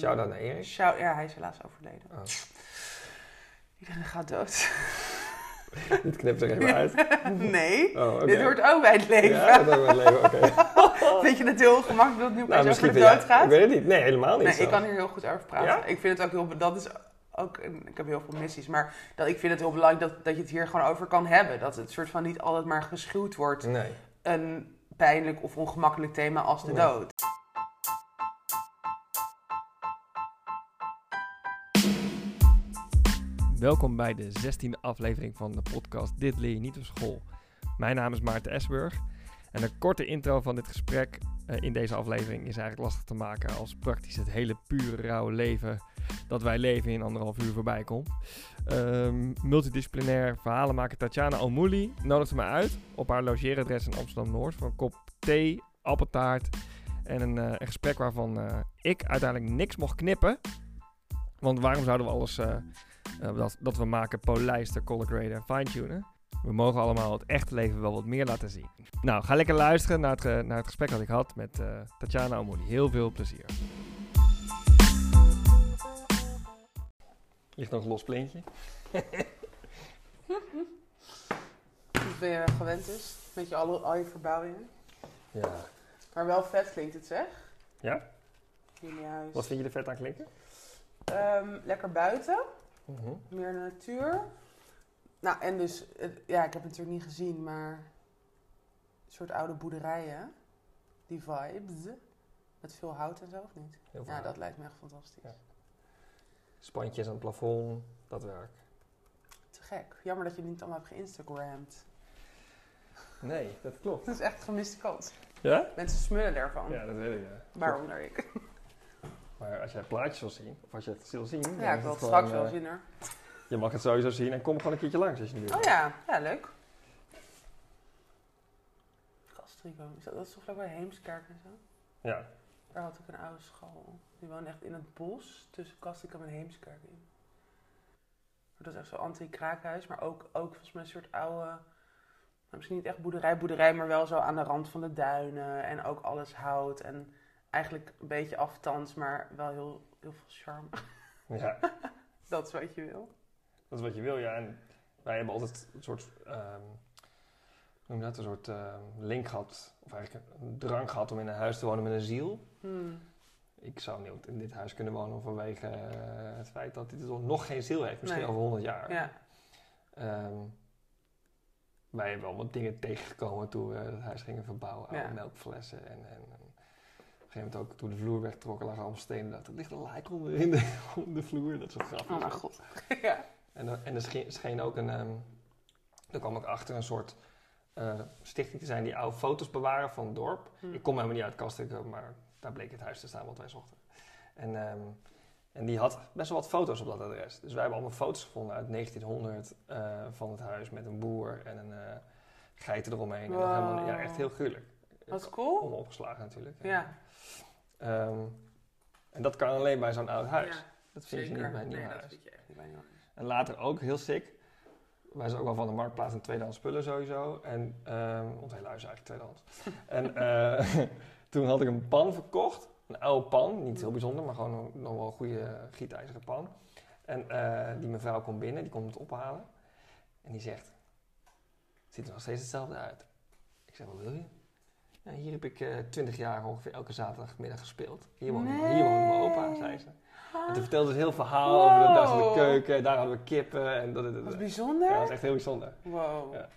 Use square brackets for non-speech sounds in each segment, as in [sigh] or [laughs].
Shout-out naar Erik. Shout, ja, hij is helaas overleden. Oh. Iedereen gaat dood. [laughs] Dit knipt er even uit. [laughs] nee, Oh, dit hoort ook bij het leven. Ja, dat hoort bij het leven, oké. [laughs] Vind je het heel gemakkelijk dat het nu Nou, over de dood gaat? Ik weet het niet. Nee, helemaal niet. Nee, ik kan hier heel goed over praten. Ja? Ik vind het ook heel... Dat is ook... Ik heb heel veel missies, maar dat, ik vind het heel belangrijk dat, dat je het hier gewoon over kan hebben. Dat het soort van niet altijd maar geschuwd wordt. Nee. Een pijnlijk of ongemakkelijk thema als de Nee. dood. Welkom bij de 16e aflevering van de podcast Dit leer je niet op school. Mijn naam is Maarten Esburg en een korte intro van dit gesprek eh, in deze aflevering is eigenlijk lastig te maken als praktisch het hele pure rauwe leven dat wij leven in anderhalf uur voorbij komt. Ehm, multidisciplinair verhalenmaker Tatjana Almouli nodigde me uit op haar logeeradres in Amsterdam-Noord voor een kop thee, appeltaart en een, eh, gesprek waarvan eh, ik uiteindelijk niks mocht knippen. Want waarom zouden we alles eh, eh, dat, dat we maken polijsten, color graden en fine-tunen. We mogen allemaal het echte leven wel wat meer laten zien. Nou, ga lekker luisteren naar het, ge- naar het gesprek dat ik had met eh, Tatjana Omoli. Heel veel plezier. Ligt nog een los plintje. Dat [laughs] ben je gewend is. Met je alle, al je verbouwingen. Ja. Maar wel vet klinkt het zeg. Ja? Jullie huis. Wat vind je er vet aan klinken? Ehm, lekker buiten. Mhm. Meer de natuur. Nou, en dus, het- ja, ik heb het natuurlijk niet gezien, maar een soort oude boerderijen. Die vibes. Met veel hout en zo, of niet? Heel Ja, dat lijkt me echt fantastisch. Ja. Spantjes aan het plafond, dat werk. Te gek. Jammer dat je het niet allemaal hebt geïnstagramd. Nee, dat klopt. [laughs] Dat is echt een gemiste kans. Ja? Mensen smullen daarvan. Ja, dat weet ik. Ja. Waaronder ik. Maar als jij plaatjes wil zien, of als je het wil zien, Ja, ik wil het straks wel eh, zien hoor. Je mag het sowieso zien en kom gewoon een keertje langs als je nu wil. Oh ja, ja, leuk. Castrico, is dat, dat is toch vlakbij Heemskerk en zo? Ja. Daar had ik een oude school. Die woonde echt in het bos tussen Castricum en Heemskerk in. Dat is echt zo'n anti-kraakhuis, maar ook, ook volgens mij een soort oude... nou, misschien niet echt boerderij, boerderij, maar wel zo aan de rand van de duinen. En ook alles hout en eigenlijk een beetje afstands, maar wel heel, heel veel charme. ja, [laughs] Dat is wat je wil. dat is wat je wil, ja. En wij hebben altijd een soort, hoe noem dat, een soort ehm, link gehad, of eigenlijk een drang gehad om in een huis te wonen met een ziel. Hmm. Ik zou niet in dit huis kunnen wonen vanwege eh, het feit dat dit nog geen ziel heeft, misschien Nee. over 100 jaar. Ja. Ehm, wij hebben wel wat dingen tegengekomen toen we het huis gingen verbouwen. Ja. melkflessen en, en, een gegeven moment ook toen de vloer wegtrokken lagen allemaal stenen. Dat er ligt een lijk onder in de, [laughs] onder de vloer. Dat soort grappig. Oh mijn god. [laughs] ja. En, er- en er scheen, scheen ook een, ehm er kwam ook achter een soort eh, stichting te zijn die oude foto's bewaren van het dorp. Hm. Ik kom helemaal niet uit Kastrikum, maar daar bleek het huis te staan wat wij zochten. En, ehm, en die had best wel wat foto's op dat adres. Dus wij hebben allemaal foto's gevonden uit 1900 eh, van het huis met een boer en een eh geiten eromheen. En dat Wow. helemaal, ja, echt heel gruwelijk. Wat cool. Allemaal opgeslagen natuurlijk. Ja. Ehm, en dat kan alleen bij zo'n oud huis. Ja, dat vind je zeker. niet bij een nieuw nee, huis. dat vind je echt niet bij een huis. En later ook heel sick. Wij zijn ook wel van de marktplaats en tweedehands spullen sowieso. En ons hele huis is eigenlijk tweedehands. [laughs] en eh, [laughs] toen had ik een pan verkocht. Een oude pan, niet heel bijzonder, maar gewoon een, nog wel een goede gietijzeren pan. En eh, die mevrouw komt binnen, die komt het ophalen. En die zegt, het ziet er nog steeds hetzelfde uit. Ik zeg, wat wil je? Hier heb ik twintig jaar ongeveer elke zaterdagmiddag gespeeld. Hier woonde, Nee. hier woonde mijn opa, zei ze. En toen vertelde ze een heel verhaal over de, daar zat de keuken, daar hadden we kippen. En dat, dat, dat. Wat Ja, bijzonder. dat is echt heel bijzonder. Wow. Ja.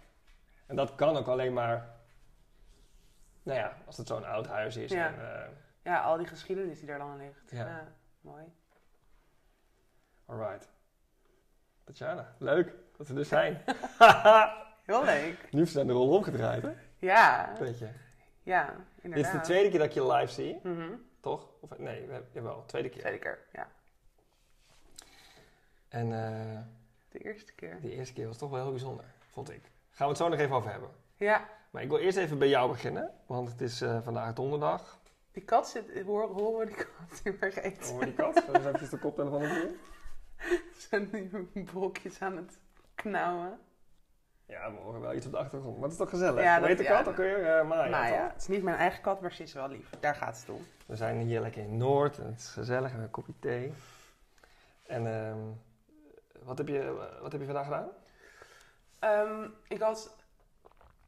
En dat kan ook alleen maar, nou ja, als het zo'n oud huis is. Ja. En, eh, Ja, al die geschiedenis die daar dan ligt. Ja. Ja. mooi. alright. Tatjana, leuk dat we er [laughs] zijn. Heel leuk. nu zijn de rol omgedraaid, hè? Ja, Weet je. ja, Dit inderdaad. is de tweede keer dat ik je live zie, Mhm. toch? Of, nee, we hebben- jawel, tweede keer. Tweede keer, ja. En eh, De eerste keer. die eerste keer was toch wel heel bijzonder, vond ik. Gaan we het zo nog even over hebben. Ja, Maar ik wil eerst even bij jou beginnen, want het is eh, vandaag donderdag. die kat zit, horen, horen we die kat nu vergeten. Hoor die kat? Ga eens even de koptelefoon op. [laughs] Ze zijn nu brokjes aan het knauwen. Ja, we horen wel iets op de achtergrond. Maar het is toch gezellig? Ja, dat- heet de ja. kat ook weer? Eh Maya, nou ja, toch? het is niet mijn eigen kat, maar ze is wel lief. Daar gaat het om. We zijn hier lekker in Noord en het is gezellig en een kopje thee. En ehm, wat, heb je, wat heb je vandaag gedaan? Ehm, ik had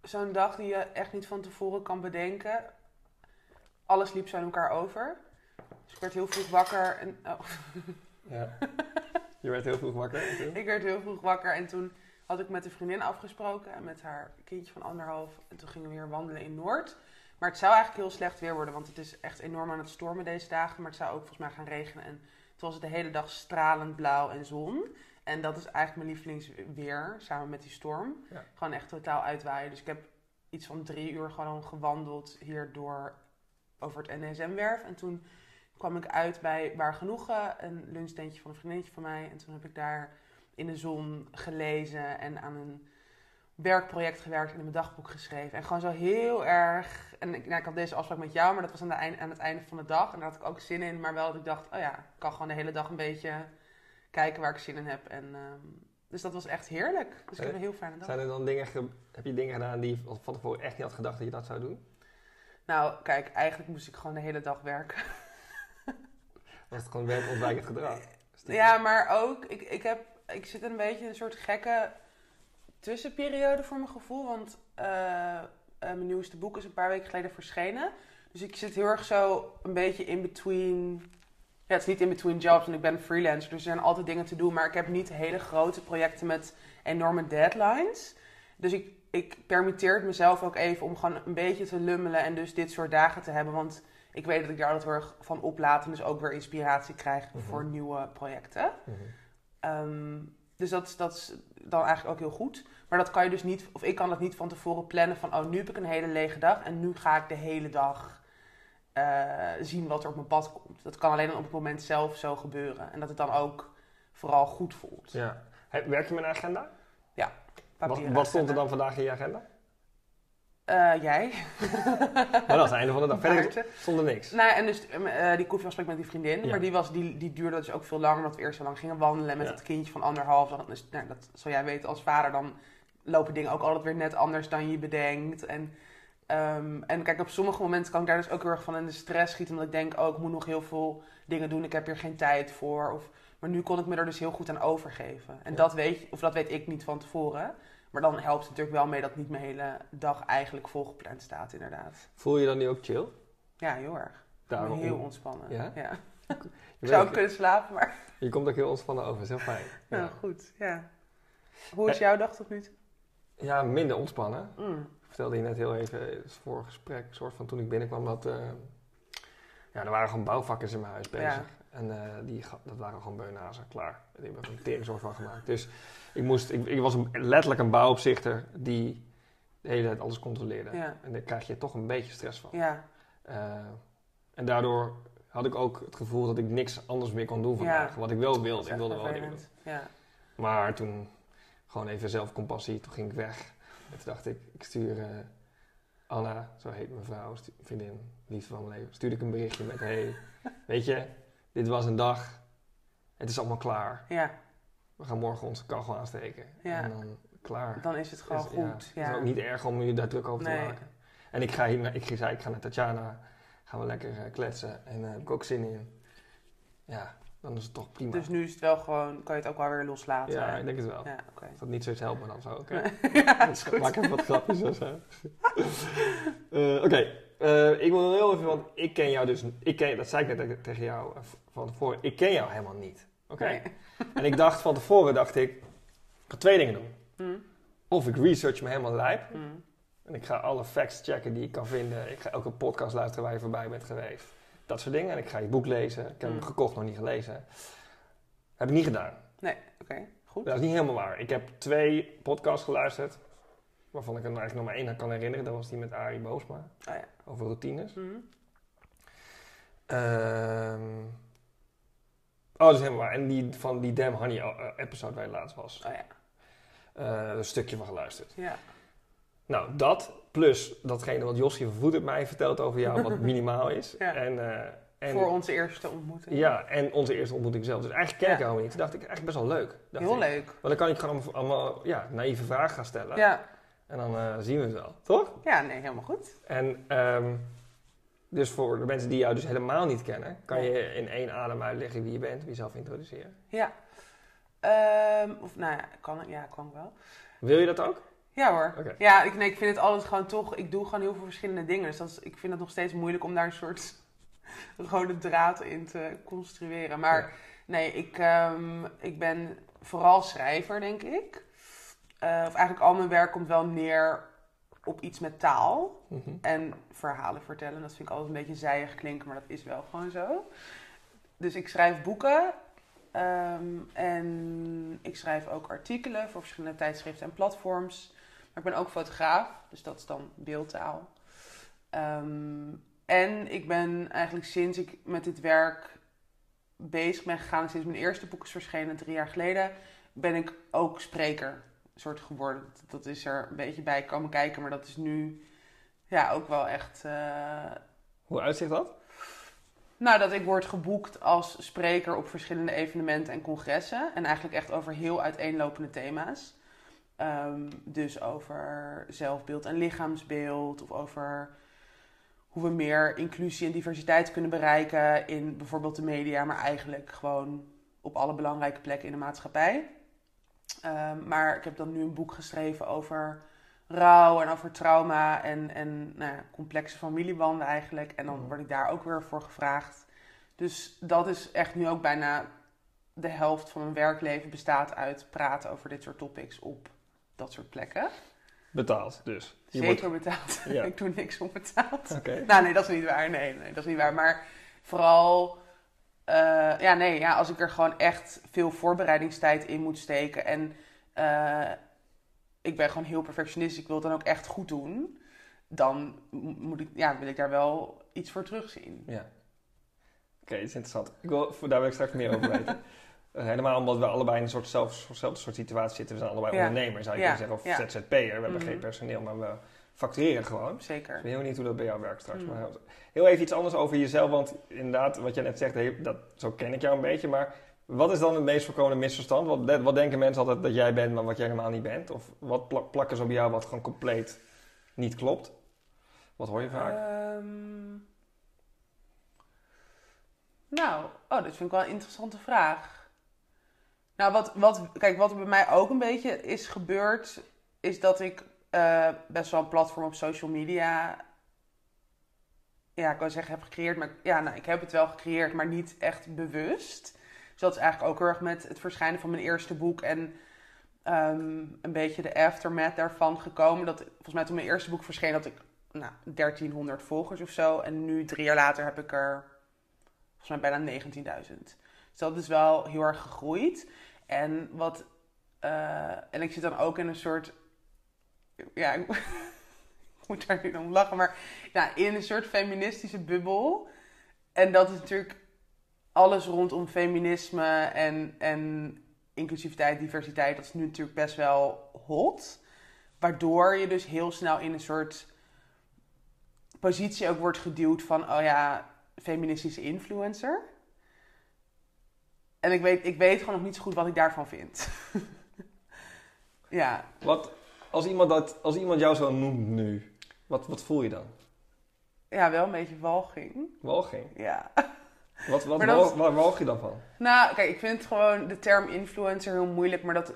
zo'n dag die je echt niet van tevoren kan bedenken. Alles liep zo in elkaar over. Dus ik werd heel vroeg wakker. En, oh, Ja. je werd heel vroeg wakker. en toen? [laughs] ik werd heel vroeg wakker en toen had ik met een vriendin afgesproken. En met haar kindje van anderhalf. En toen gingen we weer wandelen in Noord. Maar het zou eigenlijk heel slecht weer worden. Want het is echt enorm aan het stormen deze dagen. Maar het zou ook volgens mij gaan regenen. En toen was het de hele dag stralend blauw en zon. En dat is eigenlijk mijn lievelingsweer, samen met die storm. Ja. Gewoon echt totaal uitwaaien. Dus ik heb iets van drie uur gewoon gewandeld hier door over het NSM-werf. En toen kwam ik uit bij Waar Genoegen, een lunchtentje van een vriendinnetje van mij. En toen heb ik daar in de zon gelezen en aan een werkproject gewerkt en in mijn dagboek geschreven. En gewoon zo heel erg... En ik, nou, ik had deze afspraak met jou, maar dat was aan, de eind, aan het einde van de dag. En daar had ik ook zin in, maar wel dat ik dacht... Oh ja, ik kan gewoon de hele dag een beetje kijken waar ik zin in heb. En, ehm, dus dat was echt heerlijk. Dus ik heb een heel fijne dag. Zijn er dan dingen, ge- heb je dingen gedaan die je van tevoren echt niet had gedacht dat je dat zou doen? Nou, kijk, eigenlijk moest ik gewoon de hele dag werken. Was het gewoon werkontwijkend gedrag? Ja, maar ook, ik, ik, heb, ik zit een beetje in een soort gekke tussenperiode voor mijn gevoel. Want eh, eh, mijn nieuwste boek is een paar weken geleden verschenen. Dus ik zit heel erg zo een beetje in between. Ja, het is niet in between jobs, want ik ben freelancer. Dus er zijn altijd dingen te doen. Maar ik heb niet hele grote projecten met enorme deadlines. Dus ik, ik permitteer het mezelf ook even om gewoon een beetje te lummelen. En dus dit soort dagen te hebben. Want ik weet dat ik daar altijd heel erg van oplaad. En dus ook weer inspiratie krijg Mhm. voor nieuwe projecten. Mhm. Ehm, dus dat, is- dat is dan eigenlijk ook heel goed. Maar dat kan je dus niet, of ik kan dat niet van tevoren plannen van, oh nu heb ik een hele lege dag en nu ga ik de hele dag eh, zien wat er op mijn pad komt. Dat kan alleen op het moment zelf zo gebeuren. En dat het dan ook vooral goed voelt. Ja. Werk je met een agenda? Wat, Papieren wat stond er dan vandaag in je agenda? Eh, jij? Maar dat is het einde van de dag. Verder Maarten. stond er niks. Nou, en dus eh, die koffieafspraak met die vriendin. Ja. Maar die, was, die, die duurde dus ook veel langer, omdat we eerst zo lang gingen wandelen met Ja. het kindje van anderhalf. Dan, dus, nou, dat zal jij weten als vader, dan lopen dingen ook altijd weer net anders dan je bedenkt. En, ehm, en kijk, op sommige momenten kan ik daar dus ook heel erg van in de stress schieten, omdat ik denk, oh, ik moet nog heel veel dingen doen, ik heb hier geen tijd voor. Of, maar nu kon ik me er dus heel goed aan overgeven. En Ja. dat, weet, of dat weet ik niet van tevoren. Maar dan helpt het natuurlijk wel mee dat niet mijn hele dag eigenlijk volgepland staat, inderdaad. Voel je dan nu ook chill? Ja, heel erg. Daarom, heel ontspannen. Ja? [laughs] Ik zou ook kunnen slapen, maar je komt ook heel ontspannen over. Is heel fijn. nou Ja, goed, ja. Hoe is jouw dag tot nu toe? ja minder ontspannen. Mm. Ik vertelde je net heel even in het vorige gesprek, soort van toen ik binnenkwam, dat eh, ja, er waren gewoon bouwvakkers in mijn huis bezig. Ja. En eh, die, dat waren gewoon beunhazen, klaar. Die hebben er een teringsoort van gemaakt. Dus ik, moest, ik, ik was een, letterlijk een bouwopzichter die de hele tijd alles controleerde. Ja. En daar krijg je toch een beetje stress van. Ja, Eh, en daardoor had ik ook het gevoel dat ik niks anders meer kon doen vandaag. Ja. Wat ik wel wilde. Ik wilde wel dingen doen. Ja. Maar toen gewoon even zelfcompassie, toen ging ik weg. En toen dacht ik, ik stuur eh, Anna, zo heet mijn vrouw, vriendin, liefde van mijn leven, stuurde ik een berichtje met, hey, weet je, dit was een dag, het is allemaal klaar. ja, We gaan morgen onze kachel aansteken. Ja. En dan klaar. dan is het gewoon Dus, goed. Het Ja. is ook niet erg om je daar druk over Nee. te maken. En ik ga hier, naar- ik zei, ik ga naar Tatjana, gaan we lekker eh, kletsen. En daar heb ik ook zin in. Ja, dan is het toch prima. Dus nu is het wel gewoon, kan je het ook wel weer loslaten. ja, hè? ik denk het wel. Ja, oké. Als dat niet zoiets helpt me dan zo, oké. [laughs] ja, [laughs] goed. Maak even wat grapjes of zo. [laughs] Eh, Oké, eh, ik wil heel even, want ik ken jou dus, ik ken, dat zei ik net tegen- jou eh, van tevoren, ik ken jou helemaal niet. Oké? Nee. En ik dacht van tevoren, dacht ik, ik ga twee dingen doen. Mm, Of ik research me helemaal lijp mm. en ik ga alle facts checken die ik kan vinden. Ik ga elke podcast luisteren waar je voorbij bent geweest. Dat soort dingen. En ik ga je boek lezen. Ik heb hem Mm. gekocht, nog niet gelezen. Heb ik niet gedaan. Nee, oké. Goed. Dat is niet helemaal waar. Ik heb twee podcasts geluisterd. Waarvan ik er eigenlijk nog maar één aan kan herinneren. Dat was die met Arie Boosma. Oh ja. Over routines. Mm. Ehm, oh, dat is helemaal waar. En die van die Damn Honey eh, episode waar je laatst was. Oh ja. Eh, een stukje van geluisterd. Ja. Nou, dat plus datgene wat Josje van Voet mij vertelt over jou, wat [laughs] minimaal is. Ja. En, eh, En, Voor onze eerste ontmoeting. Ja, en onze eerste ontmoeting zelf. Dus eigenlijk ken ik Ja. jou niet. Toen dacht ik, eigenlijk best wel leuk. Dacht Heel ik. leuk. Want dan kan ik gewoon allemaal, allemaal ja, naïeve vragen gaan stellen. Ja. En dan eh, zien we het wel, toch? ja, nee, helemaal goed. En ehm, dus voor de mensen die jou dus helemaal niet kennen, kan je in één adem uitleggen wie je bent, jezelf introduceren. Ja. Ehm, of nou ja, kan ik, ja, kan wel. Wil je dat ook? Ja hoor. Oké. Ja, ik, nee, ik vind het altijd gewoon toch... Ik doe gewoon heel veel verschillende dingen. Dus dat is, ik vind het nog steeds moeilijk om daar een soort [laughs] rode draad in te construeren. Maar Ja. nee, ik, ehm, ik ben vooral schrijver, denk ik. Eh, of eigenlijk al mijn werk komt wel neer op iets met taal. Mhm. En verhalen vertellen. Dat vind ik altijd een beetje zijig klinken, maar dat is wel gewoon zo. Dus ik schrijf boeken. ehm, en ik schrijf ook artikelen voor verschillende tijdschriften en platforms. Maar ik ben ook fotograaf, dus dat is dan beeldtaal. Ehm, en ik ben eigenlijk sinds ik met dit werk bezig ben gegaan, sinds mijn eerste boek is verschenen drie jaar geleden, ben ik ook spreker soort geworden. Dat- is er een beetje bij komen kijken, maar dat is nu ja, ook wel echt. eh, Hoe uitziet dat? nou, dat ik word geboekt als spreker op verschillende evenementen en congressen. En eigenlijk echt over heel uiteenlopende thema's. Ehm, dus over zelfbeeld en lichaamsbeeld. Of over hoe we meer inclusie en diversiteit kunnen bereiken in bijvoorbeeld de media. Maar eigenlijk gewoon op alle belangrijke plekken in de maatschappij. Ehm, maar ik heb dan nu een boek geschreven over rouw en over trauma en, en nou ja, complexe familiebanden eigenlijk. En dan Mhm. word ik daar ook weer voor gevraagd. Dus dat is echt nu ook bijna de helft van mijn werkleven bestaat uit praten over dit soort topics op dat soort plekken. Betaald, dus. Je Zeker betaald. Ja. [laughs] ik doe niks onbetaald. Oké. Nou, nee, dat is niet waar. Nee, nee, dat is niet waar. Maar vooral, eh, ja, nee, ja, als ik er gewoon echt veel voorbereidingstijd in moet steken. En eh, ik ben gewoon heel perfectionistisch. Ik wil het dan ook echt goed doen. Dan moet ik, ja, wil ik daar wel iets voor terugzien. Ja. Oké, dat is interessant. Ik wil, daar wil ik straks meer over weten. [laughs] Eh, Helemaal omdat we allebei in een soort zelf, soort situatie zitten. We zijn allebei Ja. ondernemers, zou je Ja, kunnen zeggen. Of ja. ZZP'er. We hebben Mhm. geen personeel, maar we factureren gewoon. Ik Zeker. ben heel benieuwd hoe dat bij jou werkt straks. Mm. Maar heel even iets anders over jezelf. Want inderdaad, wat jij net zegt, hey, dat, zo ken ik jou een beetje. Maar wat is dan het meest voorkomende misverstand? Wat, wat denken mensen altijd dat jij bent, maar wat jij helemaal niet bent? Of wat plak- plakken ze op jou wat gewoon compleet niet klopt? Wat hoor je vaak? Ehm, nou, oh, dit vind ik wel een interessante vraag. Nou, wat, wat, kijk, wat er bij mij ook een beetje is gebeurd, is dat ik eh, best wel een platform op social media, ja, ik wil zeggen heb gecreëerd, maar ja, nou, ik heb het wel gecreëerd, maar niet echt bewust. Dus dat is eigenlijk ook heel erg met het verschijnen van mijn eerste boek en ehm, een beetje de aftermath daarvan gekomen. Dat, volgens mij toen mijn eerste boek verscheen, had ik nou, 1300 volgers of zo. En nu, drie jaar later, heb ik er volgens mij bijna 19.000. Dus dat is wel heel erg gegroeid. En wat. eh, en ik zit dan ook in een soort. Ja, [laughs] ik, moet daar niet om lachen, maar ja, in een soort feministische bubbel. En dat is natuurlijk alles rondom feminisme en, en inclusiviteit, diversiteit. Dat is nu natuurlijk best wel hot. Waardoor je dus heel snel in een soort positie ook wordt geduwd van, oh ja, feministische influencer. En ik weet, ik weet gewoon nog niet zo goed wat ik daarvan vind. [laughs] ja, Wat, als, iemand dat, als iemand jou zo noemt nu, wat, wat voel je dan? ja, wel een beetje walging. Walging. Ja. Wat, wat [laughs] Maar dat- wal- waar walg je dan van? Nou, kijk, ik vind gewoon de term influencer heel moeilijk, maar dat,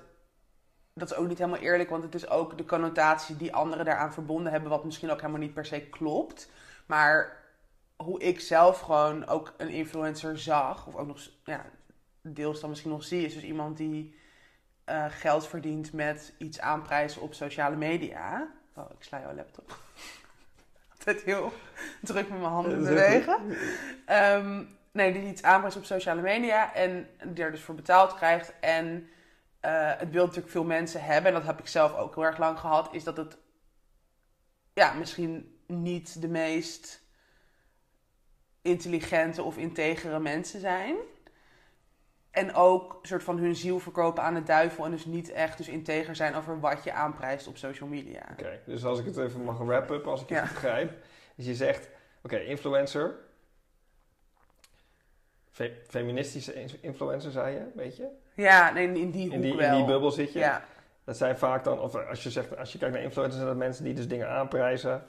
dat is ook niet helemaal eerlijk, want het is ook de connotatie die anderen daaraan verbonden hebben, wat misschien ook helemaal niet per se klopt. Maar hoe ik zelf gewoon ook een influencer zag, of ook nog ja, deels dan misschien nog zie, is dus iemand die eh, geld verdient met iets aanprijzen op sociale media. Oh, ik sla jouw laptop. [laughs] Altijd heel druk met mijn handen bewegen. Ehm, nee, die iets aanprijst op sociale media en die er dus voor betaald krijgt. En eh, het beeld natuurlijk veel mensen hebben, en dat heb ik zelf ook heel erg lang gehad, is dat het ja, misschien niet de meest intelligente of integere mensen zijn. En ook een soort van hun ziel verkopen aan de duivel en dus niet echt dus integer zijn over wat je aanprijst op social media. Oké, dus als ik het even mag wrap-up, als ik Ja. goed begrijp. Dus je zegt, oké, influencer. Fe- feministische in- influencer, zei je, weet je? Ja, nee, in die hoek In die, wel. in die bubbel zit je. Ja, Dat zijn vaak dan, of als je, zegt, als je kijkt naar influencers, zijn dat mensen die dus dingen aanprijzen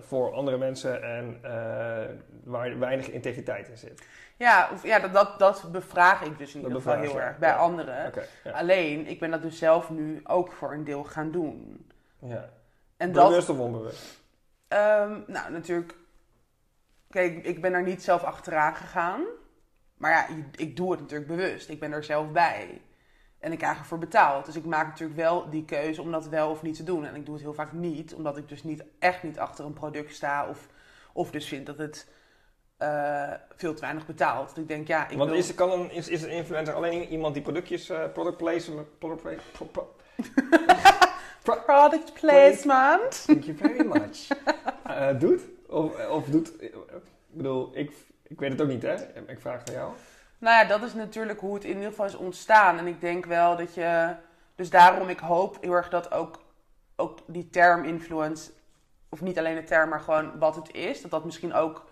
voor andere mensen en eh, waar weinig integriteit in zit. ja, of, ja dat, dat, dat bevraag ik dus in Dat ieder geval heel erg bij ja. anderen. Ja. Alleen, ik ben dat dus zelf nu ook voor een deel gaan doen. ja. En dat, Bewust of onbewust? Ehm, nou, natuurlijk. Kijk, ik ben er niet zelf achteraan gegaan. Maar ja, ik doe het natuurlijk bewust. Ik ben er zelf bij. En ik krijg ervoor betaald. Dus ik maak natuurlijk wel die keuze om dat wel of niet te doen. En ik doe het heel vaak niet, omdat ik dus niet, echt niet achter een product sta. Of, of dus vind dat het eh, veel te weinig betaalt. Ik denk, ja, ik Want wil... is, kan een, is, is een influencer alleen iemand die productjes, eh, product placement, product pla- pro- [laughs] pro- Product placement. thank you very much, eh, doet? Of, of doet, ik bedoel, ik, ik weet het ook niet hè, ik vraag het aan jou. Nou ja, dat is natuurlijk hoe het in ieder geval is ontstaan. En ik denk wel dat je. Dus daarom, ik hoop heel erg dat ook, ook die term influence. Of niet alleen de term, maar gewoon wat het is. Dat dat misschien ook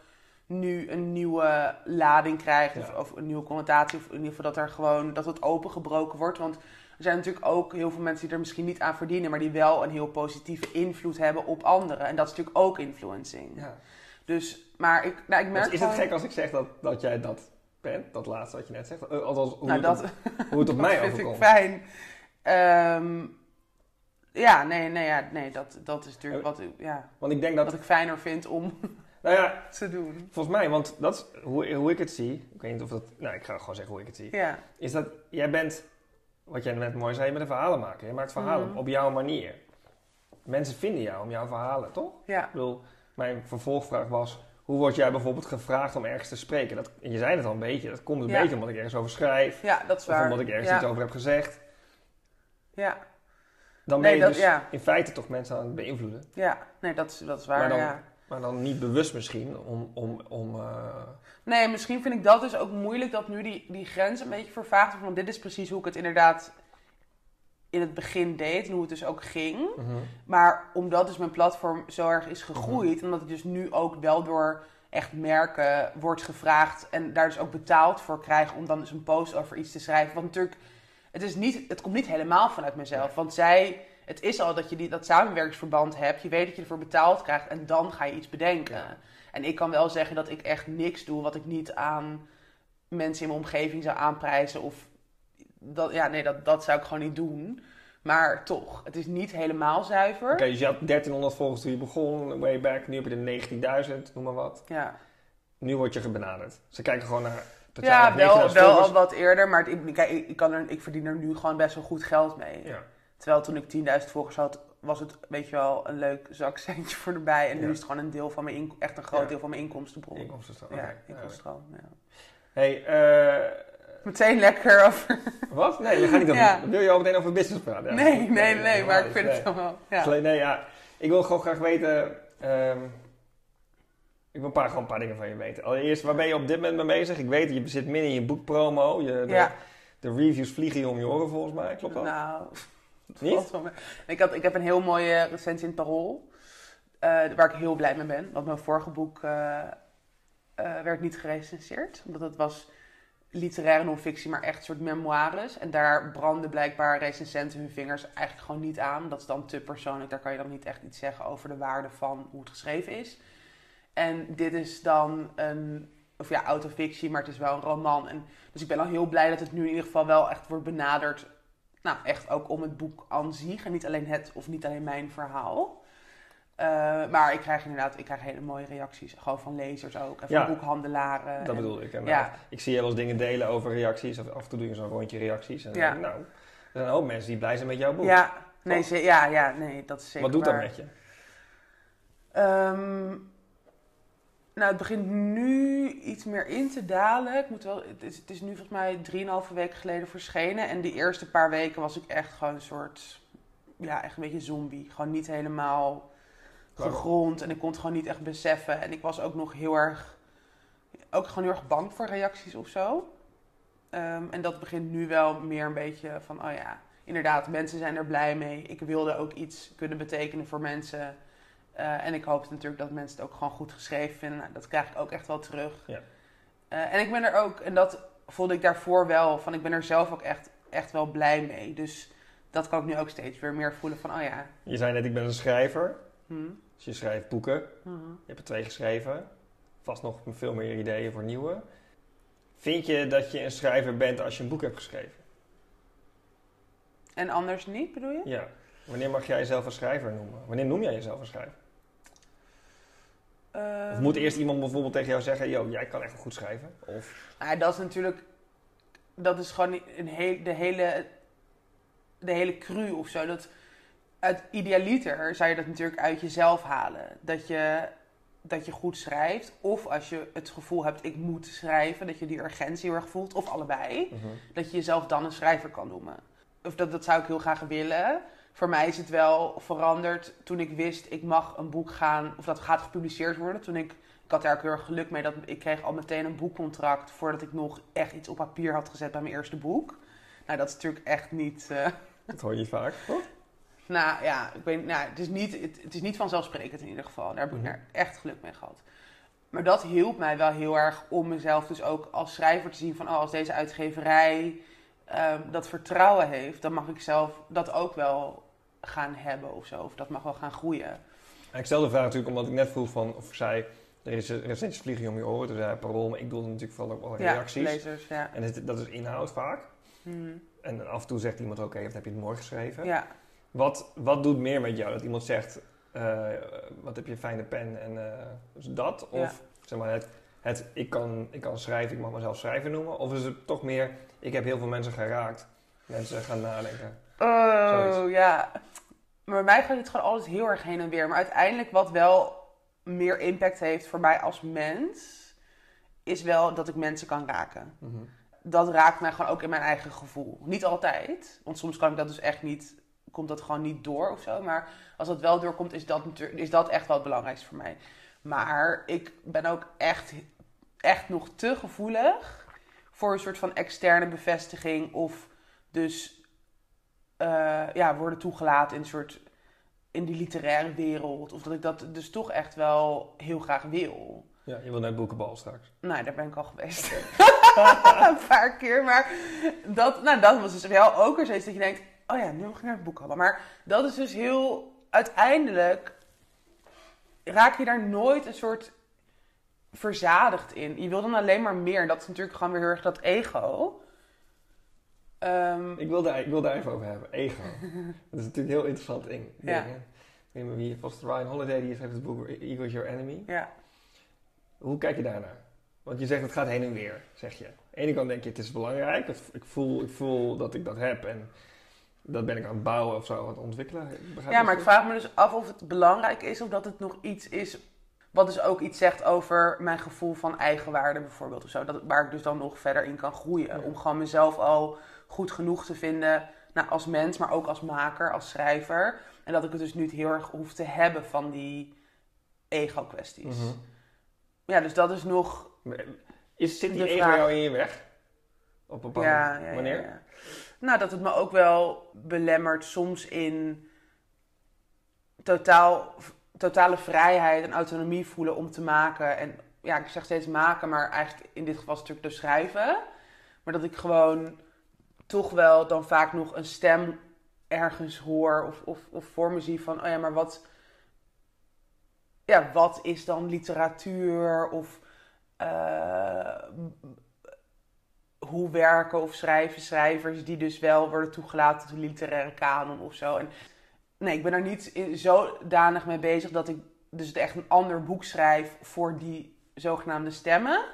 nu een nieuwe lading krijgt. Of, een nieuwe connotatie. Of in ieder geval dat er gewoon. Dat het opengebroken wordt. Want er zijn natuurlijk ook heel veel mensen die er misschien niet aan verdienen. Maar die wel een heel positieve invloed hebben op anderen. En dat is natuurlijk ook influencing. Ja. Dus, maar ik, nou, ik merk Dus is het gewoon- gek als ik zeg dat, dat jij dat dat laatste wat je net zegt? Eh, Althans, hoe, Nou, het, dat, op, hoe het op [laughs] dat mij vind overkomt. ik fijn. Ehm, ja, nee, nee, ja, nee dat, dat is natuurlijk wat, ja, Want ik denk dat, wat ik fijner vind om [laughs] nou ja, te doen. volgens mij, want dat is hoe, hoe ik het zie. Ik weet niet of dat, nou ik ga gewoon zeggen hoe ik het zie. Ja, Is dat jij bent, wat jij net mooi zei, met een verhalen maken. Je maakt verhalen Mhm. op jouw manier. Mensen vinden jou om jouw verhalen, toch? ja, Ik bedoel, mijn vervolgvraag was, hoe word jij bijvoorbeeld gevraagd om ergens te spreken? Dat, je zei het al een beetje, dat komt een Ja. beetje omdat ik ergens over schrijf. ja, dat is Of waar. omdat ik ergens ja, iets over heb gezegd. ja, Dan Nee, ben je dat- dus ja. in feite toch mensen aan het beïnvloeden. ja, nee, dat is, dat is waar, Maar dan- ja. Maar dan niet bewust misschien om... om, om eh, Nee, misschien vind ik dat dus ook moeilijk dat nu die, die grens een beetje vervaagd wordt. Want dit is precies hoe ik het inderdaad in het begin deed en hoe het dus ook ging. mhm. Maar omdat dus mijn platform zo erg is gegroeid, en omdat ik dus nu ook wel door echt merken wordt gevraagd en daar dus ook betaald voor krijg om dan dus een post over iets te schrijven. Want natuurlijk, het, is niet, het komt niet helemaal vanuit mezelf. Want zij, het is al dat je die, dat samenwerkingsverband hebt, je weet dat je ervoor betaald krijgt en dan ga je iets bedenken. Ja. En ik kan wel zeggen dat ik echt niks doe wat ik niet aan mensen in mijn omgeving zou aanprijzen. Of dat, ja, nee, dat, dat zou ik gewoon niet doen. Maar toch, het is niet helemaal zuiver. Oké, dus je had 1300 volgers toen je begon, way back. Nu heb je er 19.000, noem maar wat. Ja, Nu word je gebenaderd. Ze kijken gewoon naar... ja wel, 19.000 wel al wat eerder. Maar het- ik, kijk, ik, ik kan er, ik verdien er nu gewoon best wel goed geld mee. Ja. Terwijl toen ik 10.000 volgers had, was het weet je wel een leuk zakcentje [laughs] voor erbij. En nu is het gewoon een deel van mijn echt een groot Ja. deel van mijn inkomstenbron. Inkomstenstroom. Ja, inkomstenstroom. Ja. Hey, eh, Meteen lekker over. wat? Nee, we gaan niet over... Ja. wil je al meteen over business praten? Ja. Nee, nee, nee, nee, maar ik vind nee. het dan wel. Ja. Nee, nee, ja. Ik wil gewoon graag weten... ehm, ik wil een paar, gewoon een paar dingen van je weten. Allereerst, waar ben je op dit moment mee bezig? Ik weet, je zit midden in je boekpromo. Je, de, Ja. de reviews vliegen je om je oren volgens mij. Klopt dat? Nou, [laughs] Niet? Ik, had, ik heb een heel mooie recensie in het Parool. eh, waar ik heel blij mee ben. Want mijn vorige boek eh, eh, werd niet gerecenseerd. Omdat het was literaire non-fictie, maar echt een soort memoires. En daar brandden blijkbaar recensenten hun vingers eigenlijk gewoon niet aan. Dat is dan te persoonlijk. Daar kan je dan niet echt iets zeggen over de waarde van hoe het geschreven is. En dit is dan een, of ja, autofictie, maar het is wel een roman. En, dus ik ben al heel blij dat het nu in ieder geval wel echt wordt benaderd nou, echt ook om het boek aan zich. En niet alleen het of niet alleen mijn verhaal. Eh, maar ik krijg inderdaad ik krijg hele mooie reacties. Gewoon van lezers ook. En van Ja. boekhandelaren. Dat en- bedoel ik. Ja. eh, ik zie je wel eens dingen delen over reacties. Of af en toe doe je zo'n rondje reacties. En dan Ja. denk ik, nou, er zijn hoop mensen die blij zijn met jouw boek. Ja, nee, ze- ja, ja, nee, dat is zeker Wat doet dat waar. met je? Ehm, nou, het begint nu iets meer in te dalen. Ik moet wel, het, is, het is nu volgens mij 3,5 weken geleden verschenen. En die eerste paar weken was ik echt gewoon een soort... Ja, echt een beetje zombie. Gewoon niet helemaal? Gegrond. En ik kon het gewoon niet echt beseffen. En ik was ook nog heel erg... Ook gewoon heel erg bang voor reacties of zo. Ehm, en dat begint nu wel meer een beetje van... Oh ja, inderdaad, mensen zijn er blij mee. Ik wilde ook iets kunnen betekenen voor mensen... Eh, en ik hoop natuurlijk dat mensen het ook gewoon goed geschreven vinden. Nou, dat krijg ik ook echt wel terug. Ja. Eh, en ik ben er ook, en dat voelde ik daarvoor wel, van ik ben er zelf ook echt, echt wel blij mee. Dus dat kan ik nu ook steeds weer meer voelen van, oh ja. Je zei net, ik ben een schrijver. Hm. Dus je schrijft boeken. Mhm. Je hebt er twee geschreven. Vast nog veel meer ideeën voor nieuwe. Vind je dat je een schrijver bent als je een boek hebt geschreven? En anders niet, bedoel je? Ja. Wanneer mag jij jezelf een schrijver noemen? Wanneer noem jij jezelf een schrijver? Of Ehm, moet eerst iemand bijvoorbeeld tegen jou zeggen: Yo, jij kan echt wel goed schrijven? Of Nou, dat is natuurlijk, dat is gewoon een heel, de hele, de hele cru of zo. Dat, uit idealiter zou je dat natuurlijk uit jezelf halen. Dat je, dat je goed schrijft. Of als je het gevoel hebt, ik moet schrijven, dat je die urgentie heel erg voelt. Of allebei. Dat je jezelf dan een schrijver kan noemen. Of dat, dat zou ik heel graag willen. Voor mij is het wel veranderd toen ik wist, ik mag een boek gaan, of dat gaat gepubliceerd worden. Toen ik, ik had daar ook heel erg geluk mee, dat ik kreeg al meteen een boekcontract voordat ik nog echt iets op papier had gezet bij mijn eerste boek. Nou, dat is natuurlijk echt niet... eh, dat hoor je vaak. toch? Nou ja, ik weet, nou, het, is niet, het, het is niet vanzelfsprekend in ieder geval. Daar heb ik Mhm. daar echt geluk mee gehad. Maar dat hielp mij wel heel erg om mezelf dus ook als schrijver te zien van... Oh, als deze uitgeverij ehm, dat vertrouwen heeft, dan mag ik zelf dat ook wel gaan hebben of zo. Of dat mag wel gaan groeien. En ik stel de vraag natuurlijk omdat ik net vroeg van, of zei, er is een recensies vliegen om je oren. Toen zei parool, maar ik bedoelde natuurlijk vooral ook wel Ja, reacties. lezers, ja. en dat is inhoud vaak. Mhm. En af en toe zegt iemand, oké, of heb je het mooi geschreven? Ja. Wat, wat doet meer met jou? Dat iemand zegt, eh, wat heb je fijne pen en eh, dat? Of Ja. zeg maar, het, het ik, kan, ik kan schrijven, ik mag mezelf schrijver noemen? Of is het toch meer, ik heb heel veel mensen geraakt, mensen gaan nadenken? Oh, Zoiets. ja. Maar bij mij gaat het gewoon altijd heel erg heen en weer. Maar uiteindelijk wat wel meer impact heeft voor mij als mens... is wel dat ik mensen kan raken. Mhm. Dat raakt mij gewoon ook in mijn eigen gevoel. Niet altijd, want soms kan ik dat dus echt niet... komt dat gewoon niet door of zo. Maar als dat wel doorkomt, is dat, is dat echt wel het belangrijkste voor mij. Maar ik ben ook echt, echt nog te gevoelig... voor een soort van externe bevestiging... of dus eh, ja, worden toegelaten in een soort in die literaire wereld. Of dat ik dat dus toch echt wel heel graag wil. Ja, je wil net boekenbal straks. Nou, daar ben ik al geweest. [laughs] een paar keer. Maar dat, nou, dat was dus wel ook er steeds dat je denkt... Oh ja, nu mag ik naar het boek hebben. Maar dat is dus heel... Uiteindelijk raak je daar nooit een soort verzadigd in. Je wil dan alleen maar meer. Dat is natuurlijk gewoon weer heel erg dat ego. Ehm, Ik wil, daar, ik wil daar even over hebben, ego. [laughs] dat is natuurlijk heel interessant ding. Ja. ding, hè. Ik weet wie, het Ryan Holiday, die heeft het boek Ego is Your Enemy. ja. Hoe kijk je daarnaar? Want je zegt het gaat heen en weer, zeg je. Aan de ene kant denk je het is belangrijk, ik voel, ik voel dat ik dat heb en dat ben ik aan het bouwen of zo, aan het ontwikkelen. Ja, maar ik vraag me dus af of het belangrijk is of dat het nog iets is. Wat dus ook iets zegt over mijn gevoel van eigenwaarde bijvoorbeeld of zo. Dat, waar ik dus dan nog verder in kan groeien. Ja. Om gewoon mezelf al goed genoeg te vinden. Nou, als mens, maar ook als maker, als schrijver. En dat ik het dus niet heel erg hoef te hebben van die ego-kwesties. Mhm. Ja, dus dat is nog... Is, zit die ego vraag- jou in je weg? Op een bepaalde Ja, ja, ja, manier? Nou, dat het me ook wel belemmert soms in totaal, totale vrijheid en autonomie voelen om te maken. En ja, ik zeg steeds maken, maar eigenlijk in dit geval natuurlijk dus schrijven. Maar dat ik gewoon toch wel dan vaak nog een stem ergens hoor of, of, of voor me zie van, oh ja, maar wat, ja, wat is dan literatuur? Of eh, hoe werken of schrijven schrijvers die dus wel worden toegelaten tot de literaire kanon of zo. En nee, ik ben er niet in- zodanig mee bezig dat ik dus echt een ander boek schrijf voor die zogenaamde stemmen.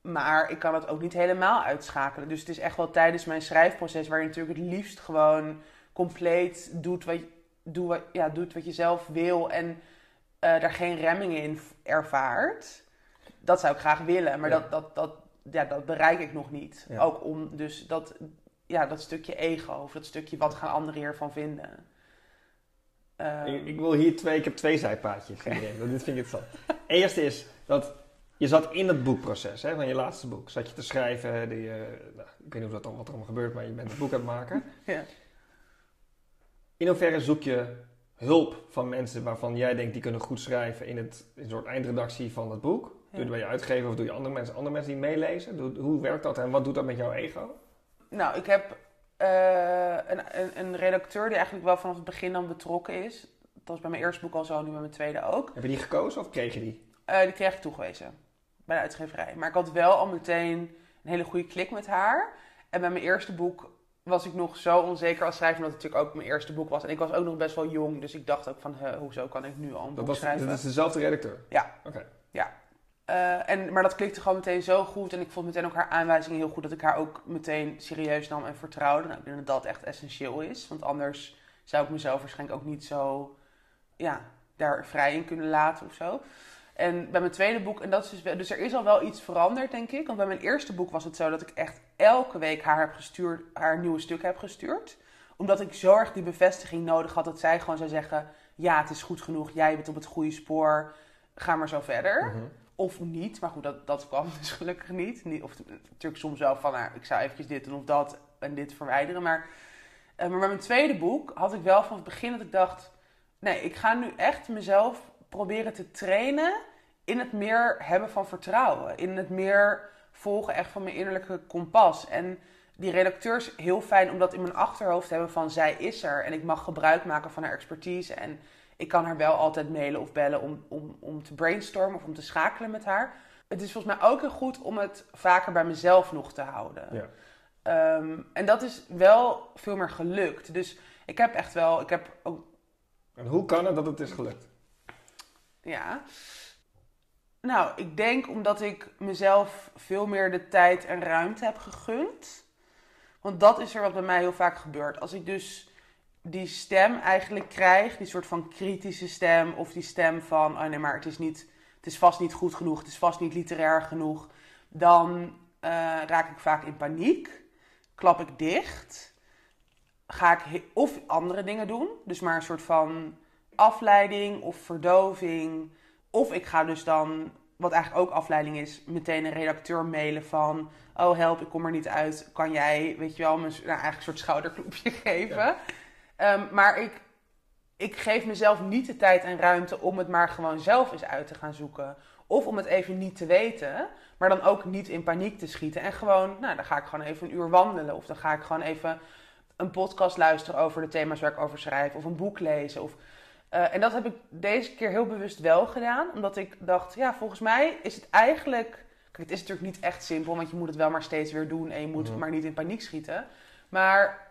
Maar ik kan het ook niet helemaal uitschakelen. Dus het is echt wel tijdens mijn schrijfproces waar je natuurlijk het liefst gewoon compleet doet wat, je- doe wat, ja, doet wat je zelf wil en eh, daar geen remmingen in ervaart. Dat zou ik graag willen, maar Ja. dat, dat, dat, ja, dat bereik ik nog niet. Ja. Ook om dus dat, ja, dat stukje ego of dat stukje wat gaan anderen hiervan vinden. Ehm, Ik, ik wil hier twee, ik heb twee zijpaadjes. [laughs] want Dit vind ik interessant. Eerste is dat je zat in het boekproces hè, van je laatste boek. Zat je te schrijven, die, eh, nou, ik weet niet of dat dan, wat er allemaal gebeurt, maar je bent het boek aan het maken. [laughs] Ja. In hoeverre zoek je hulp van mensen waarvan jij denkt die kunnen goed schrijven in, het, in een soort eindredactie van het boek? Doe je het bij je uitgever of doe je andere mensen, andere mensen die meelezen? Doe- hoe werkt dat en wat doet dat met jouw ego? Nou, ik heb eh, een, een, een redacteur die eigenlijk wel vanaf het begin dan betrokken is. Dat was bij mijn eerste boek al zo, nu bij mijn tweede ook. Heb je die gekozen of kreeg je die? Eh, die kreeg ik toegewezen bij de uitgeverij. Maar ik had wel al meteen een hele goede klik met haar. En bij mijn eerste boek was ik nog zo onzeker als schrijver, omdat het natuurlijk ook mijn eerste boek was. En ik was ook nog best wel jong, dus ik dacht ook van, hoezo kan ik nu al een Dat, boek was, schrijven? dat is dezelfde redacteur? Ja. Oké. Eh, en, maar dat klikte gewoon meteen zo goed. En ik vond meteen ook haar aanwijzingen heel goed. Dat ik haar ook meteen serieus nam en vertrouwde. Nou, ik denk dat dat echt essentieel is. Want anders zou ik mezelf waarschijnlijk ook niet zo ja, daar vrij in kunnen laten of zo. En bij mijn tweede boek, en dat is dus, dus er is al wel iets veranderd, denk ik. Want bij mijn eerste boek was het zo dat ik echt elke week haar heb gestuurd, haar nieuwe stuk heb gestuurd. Omdat ik zo erg die bevestiging nodig had dat zij gewoon zou zeggen: Ja, het is goed genoeg, jij bent op het goede spoor, ga maar zo verder. Mhm. Of niet, maar goed, dat, dat kwam [laughs] dus gelukkig niet. of natuurlijk soms wel van, nou, ik zou eventjes dit doen of dat en dit verwijderen. Maar, eh, maar bij mijn tweede boek had ik wel van het begin dat ik dacht... Nee, ik ga nu echt mezelf proberen te trainen in het meer hebben van vertrouwen. In het meer volgen echt van mijn innerlijke kompas. En die redacteur is heel fijn om dat in mijn achterhoofd te hebben van zij is er. En ik mag gebruik maken van haar expertise. En ik kan haar wel altijd mailen of bellen om, om, om te brainstormen of om te schakelen met haar. Het is volgens mij ook heel goed om het vaker bij mezelf nog te houden. Ja. Ehm, en dat is wel veel meer gelukt. Dus ik heb echt wel, ik heb ook, En hoe kan het dat het is gelukt? ja. Nou, ik denk omdat ik mezelf veel meer de tijd en ruimte heb gegund. Want dat is er wat bij mij heel vaak gebeurt. Als ik dus die stem eigenlijk krijg, die soort van kritische stem, of die stem van, oh nee, maar het is, niet, het is vast niet goed genoeg, het is vast niet literair genoeg, dan eh, raak ik vaak in paniek, klap ik dicht, ga ik of andere dingen doen, dus maar een soort van afleiding of verdoving, of ik ga dus dan, wat eigenlijk ook afleiding is, meteen een redacteur mailen van, oh help, ik kom er niet uit, kan jij, weet je wel, me, nou, eigenlijk een soort schouderklopje [laughs] geven. Ehm, maar ik, ik geef mezelf niet de tijd en ruimte om het maar gewoon zelf eens uit te gaan zoeken. Of om het even niet te weten, maar dan ook niet in paniek te schieten. En gewoon, nou, dan ga ik gewoon even een uur wandelen. Of dan ga ik gewoon even een podcast luisteren over de thema's waar ik over schrijf. Of een boek lezen. Of, eh, en dat heb ik deze keer heel bewust wel gedaan. Omdat ik dacht, ja, volgens mij is het eigenlijk... Kijk, het is natuurlijk niet echt simpel, want je moet het wel maar steeds weer doen. En je moet Mhm. maar niet in paniek schieten. Maar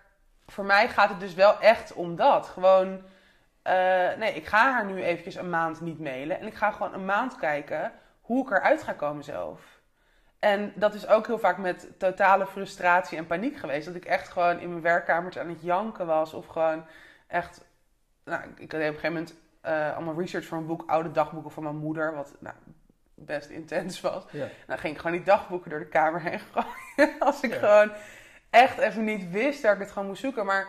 voor mij gaat het dus wel echt om dat. Gewoon, eh, nee, ik ga haar nu eventjes een maand niet mailen. En ik ga gewoon een maand kijken hoe ik eruit ga komen zelf. En dat is ook heel vaak met totale frustratie en paniek geweest. Dat ik echt gewoon in mijn werkkamertje aan het janken was. Of gewoon echt... Nou, ik had op een gegeven moment eh, allemaal research voor een boek. Oude dagboeken van mijn moeder. Wat nou, best intens was. Ja. Nou ging ik gewoon die dagboeken door de kamer heen [laughs] gooien. Als ik Ja. gewoon echt even niet wist dat ik het gewoon moest zoeken. Maar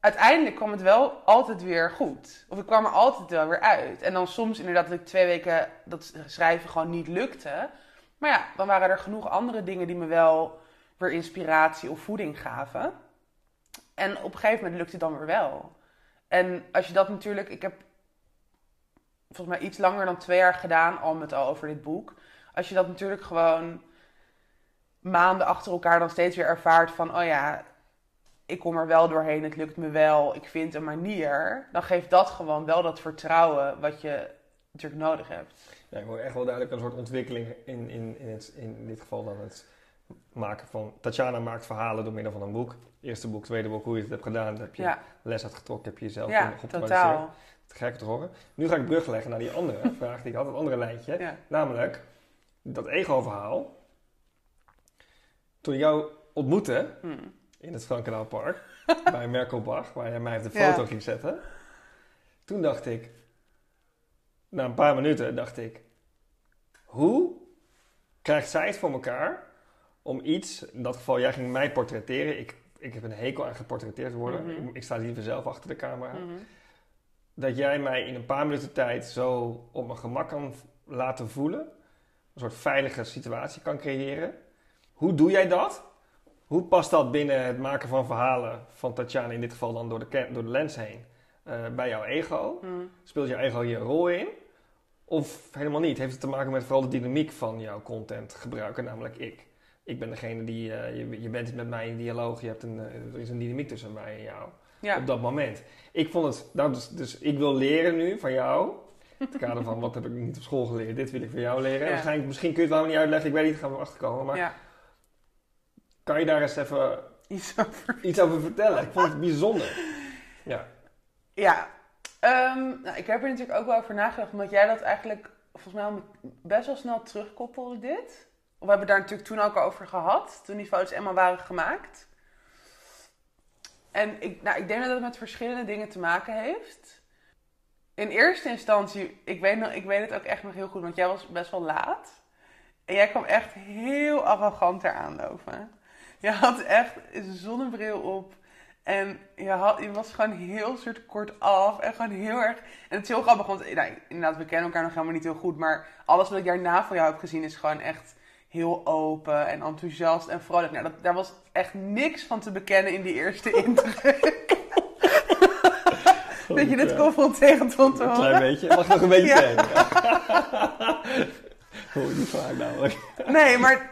uiteindelijk kwam het wel altijd weer goed. Of ik kwam er altijd wel weer uit. En dan soms inderdaad dat ik twee weken dat schrijven gewoon niet lukte. Maar ja, dan waren er genoeg andere dingen die me wel weer inspiratie of voeding gaven. En op een gegeven moment lukte het dan weer wel. En als je dat natuurlijk... Ik heb volgens mij iets langer dan twee jaar gedaan, al met al over dit boek. Als je dat natuurlijk gewoon maanden achter elkaar dan steeds weer ervaart van... Oh ja, ik kom er wel doorheen, het lukt me wel, ik vind een manier. Dan geeft dat gewoon wel dat vertrouwen wat je natuurlijk nodig hebt. Ja, ik hoor echt wel duidelijk een soort ontwikkeling in, in, in, het, in dit geval dan het maken van... Tatjana maakt verhalen door middel van een boek. Eerste boek, tweede boek, hoe je het hebt gedaan. Daar heb je Ja, les uitgetrokken, heb je jezelf ja totaal. Te gek te horen. Nu ga ik brug leggen naar die andere [laughs] vraag die ik had, het andere lijntje. Ja. Namelijk, dat ego-verhaal. Toen jou ontmoette Hm. in het Frankenaupark [laughs] bij Merkelbach, waar jij mij op de Ja. foto ging zetten. Toen dacht ik, na een paar minuten dacht ik, hoe krijgt zij het voor elkaar om iets, in dat geval jij ging mij portretteren, ik, ik heb een hekel aan geportretteerd worden, Mhm. ik, ik sta liever zelf achter de camera, Mhm. dat jij mij in een paar minuten tijd zo op mijn gemak kan laten voelen, een soort veilige situatie kan creëren. Hoe doe jij dat? Hoe past dat binnen het maken van verhalen van Tatjana, in dit geval dan door de, door de lens heen, eh, bij jouw ego? Hm. Speelt je ego hier een rol in? Of helemaal niet? Heeft het te maken met vooral de dynamiek van jouw content gebruiker, namelijk ik? Ik ben degene die, eh, je, je bent met mij in dialoog, je hebt een, eh, er is een dynamiek tussen mij en jou Ja. op dat moment. Ik vond het, nou, dus, dus ik wil leren nu van jou, in het kader van wat heb ik niet op school geleerd, dit wil ik van jou leren. Ja. Misschien kun je het wel niet uitleggen, ik weet niet, gaan we achterkomen. Maar ja. Kan je daar eens even [laughs] Iets over. [laughs] iets over vertellen? Ik vond het bijzonder. [laughs] Ja. Ja, Ehm, nou, ik heb er natuurlijk ook wel over nagedacht, omdat jij dat eigenlijk volgens mij al best wel snel terugkoppelde, dit. We hebben daar natuurlijk toen ook over gehad, toen die foto's eenmaal waren gemaakt. En ik, nou, ik denk dat het met verschillende dingen te maken heeft. In eerste instantie, ik weet, nog, ik weet het ook echt nog heel goed, want jij was best wel laat. En jij kwam echt heel arrogant eraan lopen. Je had echt een zonnebril op. En je, had, je was gewoon heel soort kort af. En gewoon heel erg. En het is heel grappig, want nou, inderdaad, we kennen elkaar nog helemaal niet heel goed. Maar alles wat ik daarna van jou heb gezien is gewoon echt heel open en enthousiast en vrolijk. Nou, dat, daar was echt niks van te bekennen in die eerste [laughs] indruk. dat je dit confronterend vond te Een horen. klein beetje. Mag nog een beetje Ja. tegen? Ja. [laughs] Hoor ik niet vaak namelijk. Nee, maar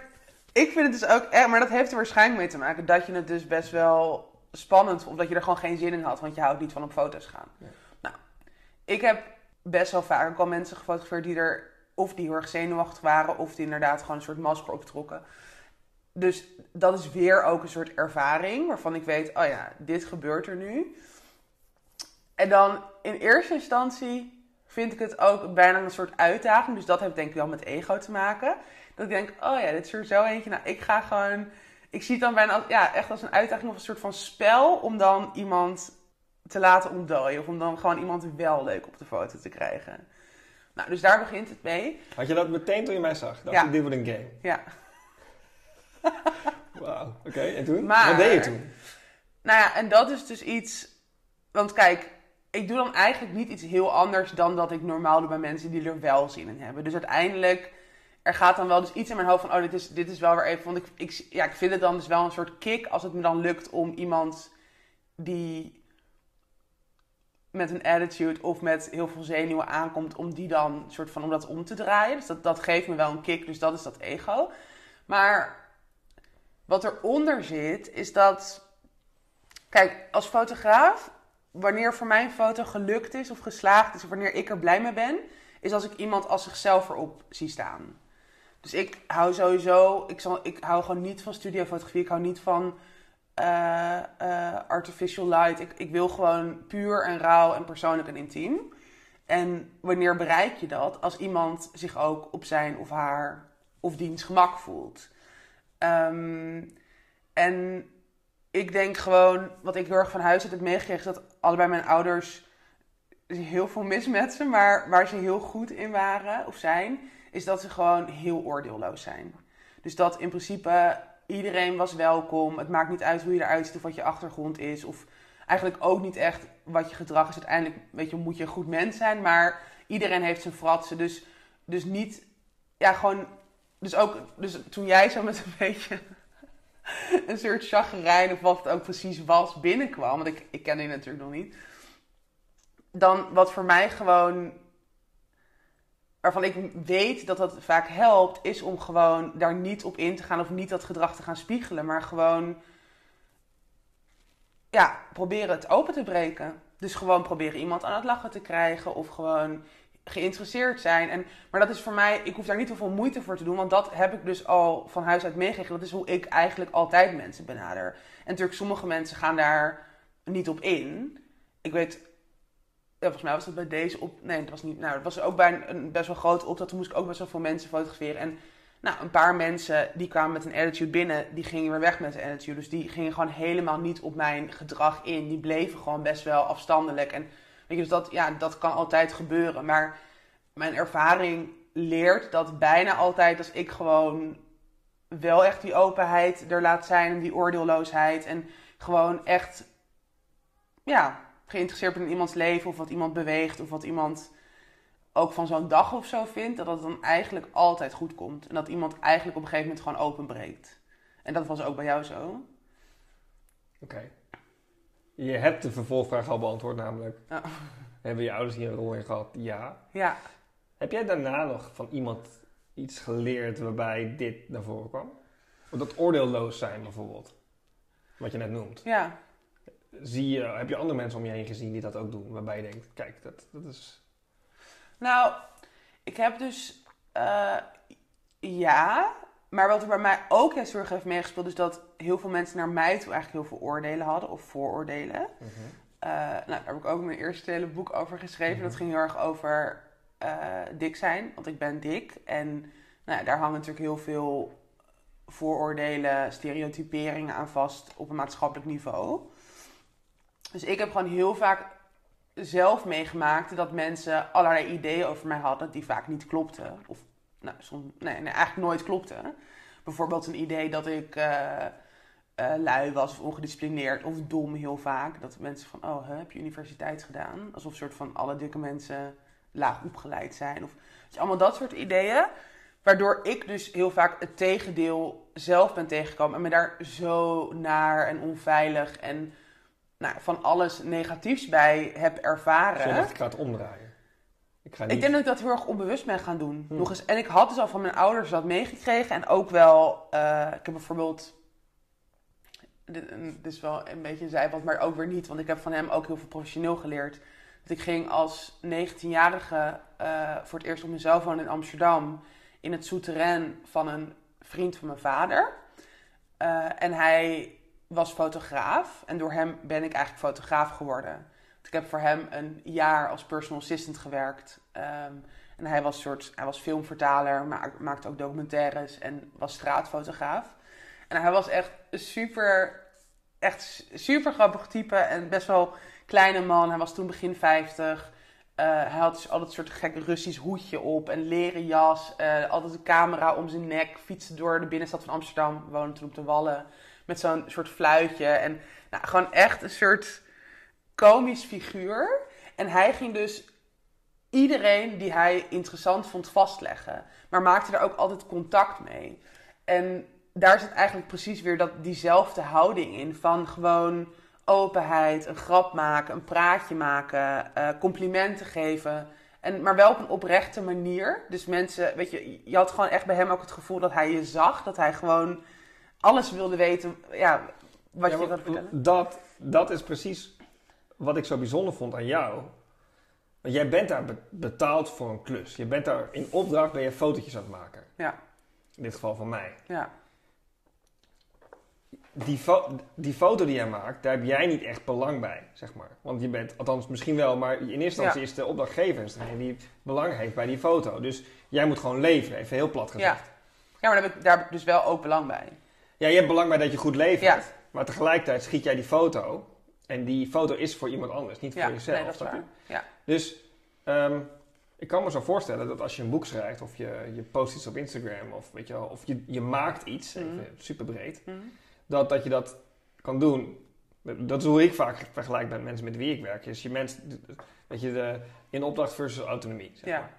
ik vind het dus ook echt. Maar dat heeft er waarschijnlijk mee te maken dat je het dus best wel spannend vond. Of dat je er gewoon geen zin in had, want je houdt niet van op foto's gaan. Ja. Nou, ik heb best wel vaak ook al mensen gefotografeerd die er. Of die heel erg zenuwachtig waren, of die inderdaad gewoon een soort masker optrokken. Dus dat is weer ook een soort ervaring waarvan ik weet, oh ja, dit gebeurt er nu. En dan in eerste instantie vind ik het ook bijna een soort uitdaging. Dus dat heeft denk ik wel met ego te maken. Dat ik denk, oh ja, dit is er zo eentje. Nou, ik ga gewoon... Ik zie het dan bijna als, ja, echt als een uitdaging of een soort van spel... om dan iemand te laten ontdooien. Of om dan gewoon iemand wel leuk op de foto te krijgen. Nou, dus daar begint het mee. Had je dat meteen toen je mij zag? Dacht Ja. je, dit wordt een game. Ja. [laughs] Wauw. Oké, en toen? Maar- Wat deed je toen? Nou ja, en dat is dus iets. Want kijk, ik doe dan eigenlijk niet iets heel anders dan dat ik normaal doe bij mensen die er wel zin in hebben. Dus uiteindelijk, er gaat dan wel dus iets in mijn hoofd van: oh, dit is, dit is wel weer even. Want ik, ik, ja, ik vind het dan dus wel een soort kick als het me dan lukt om iemand die met een attitude of met heel veel zenuwen aankomt, om die dan soort van om dat om te draaien. Dus dat, dat geeft me wel een kick, dus dat is dat ego. Maar wat eronder zit, is dat. Kijk, als fotograaf, wanneer voor mij een foto gelukt is of geslaagd is, wanneer ik er blij mee ben, is als ik iemand als zichzelf erop zie staan. Dus ik hou sowieso, ik, zal, ik hou gewoon niet van studiofotografie, ik hou niet van eh, eh, artificial light. Ik, ik wil gewoon puur en rauw en persoonlijk en intiem. En wanneer bereik je dat? Als iemand zich ook op zijn of haar of diens gemak voelt. Ehm, en ik denk gewoon, wat ik heel erg van huis uit heb meegekregen, dat allebei mijn ouders er heel veel mis met ze, maar waar ze heel goed in waren of zijn, is dat ze gewoon heel oordeelloos zijn. Dus dat in principe iedereen was welkom. Het maakt niet uit hoe je eruit ziet of wat je achtergrond is. Of eigenlijk ook niet echt wat je gedrag is. Uiteindelijk weet je, moet je een goed mens zijn, maar iedereen heeft zijn fratsen. Dus, dus niet, ja, gewoon. Dus ook, dus toen jij zo met een [laughs] beetje een soort chagrijn of wat het ook precies was binnenkwam, want ik, ik kende je natuurlijk nog niet. Dan wat voor mij gewoon, waarvan ik weet dat dat vaak helpt, is om gewoon daar niet op in te gaan of niet dat gedrag te gaan spiegelen, maar gewoon, ja, proberen het open te breken. Dus gewoon proberen iemand aan het lachen te krijgen of gewoon geïnteresseerd zijn. En, maar dat is voor mij, ik hoef daar niet heel veel moeite voor te doen, want dat heb ik dus al van huis uit meegekregen. Dat is hoe ik eigenlijk altijd mensen benader. En natuurlijk, sommige mensen gaan daar niet op in. Ik weet, volgens mij was dat bij deze op. Nee, dat was niet. Nou, dat was ook bij een, een best wel grote opdracht. Toen moest ik ook best wel veel mensen fotograferen. En nou, een paar mensen die kwamen met een attitude binnen, die gingen weer weg met een attitude. Dus die gingen gewoon helemaal niet op mijn gedrag in. Die bleven gewoon best wel afstandelijk. En weet je, dus dat, ja, dat kan altijd gebeuren. Maar mijn ervaring leert dat bijna altijd als ik gewoon wel echt die openheid er laat zijn en die oordeelloosheid en gewoon echt ja, geïnteresseerd in iemands leven of wat iemand beweegt of wat iemand ook van zo'n dag of zo vindt, dat dat dan eigenlijk altijd goed komt. En dat iemand eigenlijk op een gegeven moment gewoon openbreekt. En dat was ook bij jou zo. Oké. Je hebt de vervolgvraag al beantwoord, namelijk. Hebben je ouders hier een rol in gehad? Ja. Ja, Heb jij daarna nog van iemand iets geleerd waarbij dit naar voren kwam? Of dat oordeelloos zijn bijvoorbeeld, wat je net noemt. Ja. Zie je, heb je andere mensen om je heen gezien die dat ook doen, waarbij je denkt, kijk, dat, dat is... Nou, ik heb dus eh, ja, maar wat er bij mij ook heel erg heeft meegespeeld, is dat heel veel mensen naar mij toe eigenlijk heel veel oordelen hadden of vooroordelen. Eh, nou, daar heb ik ook mijn eerste hele boek over geschreven. Dat ging heel erg over eh, dik zijn, want ik ben dik. En nou, daar hangen natuurlijk heel veel vooroordelen, stereotyperingen aan vast op een maatschappelijk niveau. Dus ik heb gewoon heel vaak zelf meegemaakt dat mensen allerlei ideeën over mij hadden die vaak niet klopten. Of nou, soms, nee, nee, eigenlijk nooit klopten. Bijvoorbeeld een idee dat ik uh, uh, lui was of ongedisciplineerd of dom heel vaak. Dat mensen van, oh, heb je universiteit gedaan? Alsof soort van alle dikke mensen laag opgeleid zijn. Of je, allemaal dat soort ideeën. Waardoor ik dus heel vaak het tegendeel zelf ben tegengekomen. En me daar zo naar en onveilig en nou, van alles negatiefs bij heb ervaren. Zodat ik ga het omdraaien. Ik, ga niet... ik denk dat ik dat heel erg onbewust ben gaan doen. Hmm. Nog eens, en ik had dus al van mijn ouders dat meegekregen. En ook wel, uh, ik heb bijvoorbeeld... Dit, dit, is wel een beetje een zijpad, maar ook weer niet. Want ik heb van hem ook heel veel professioneel geleerd. Dat ik ging als 19-jarige uh, voor het eerst op mezelf wonen in Amsterdam. In het souterrain van een vriend van mijn vader. Uh, en hij was fotograaf. En door hem ben ik eigenlijk fotograaf geworden. Ik heb voor hem een jaar als personal assistant gewerkt. Um, en hij was, soort, hij was filmvertaler, maar maakte ook documentaires en was straatfotograaf. En hij was echt super, echt super grappig type en best wel kleine man. Hij was toen begin 50. Uh, hij had dus altijd een soort gek Russisch hoedje op en leren jas. Uh, altijd een camera om zijn nek. Fietste door de binnenstad van Amsterdam. We woonden toen op de Wallen. Met zo'n soort fluitje. En nou, gewoon echt een soort komisch figuur. En hij ging dus iedereen die hij interessant vond vastleggen. Maar maakte er ook altijd contact mee. En daar zit eigenlijk precies weer dat, diezelfde houding in. Van gewoon openheid, een grap maken, een praatje maken, uh, complimenten geven. En, maar wel op een oprechte manier. Dus mensen, weet je, je had gewoon echt bij hem ook het gevoel dat hij je zag. Dat hij gewoon alles wilde weten. Ja, wat je wilde vertellen. Dat, dat is precies wat ik zo bijzonder vond aan jou. Want jij bent daar betaald voor een klus. Je bent daar in opdracht ben je fotootjes aan het maken. Ja. In dit geval van mij. Ja. Die, fo die foto die jij maakt, daar heb jij niet echt belang bij, zeg maar. Want je bent, althans misschien wel, maar in eerste instantie is de opdrachtgever degene die belang heeft bij die foto. Dus jij moet gewoon leveren, even heel plat gezegd. Ja, ja maar daar heb, ik, daar heb ik dus wel ook belang bij. Ja, je hebt belang bij dat je goed levert. Ja. Maar tegelijkertijd schiet jij die foto en die foto is voor iemand anders, niet voor jezelf. Nee, dat is waar. Ja. Dus um, ik kan me zo voorstellen dat als je een boek schrijft of je, je post iets op Instagram of, weet je wel, of je, je maakt iets, mm -hmm. even super breed, mm -hmm. dat, dat je dat kan doen. Dat is hoe ik vaak vergelijk met mensen met wie ik werk. Is je mens, weet je, de, in opdracht versus autonomie. Zeg ja. maar.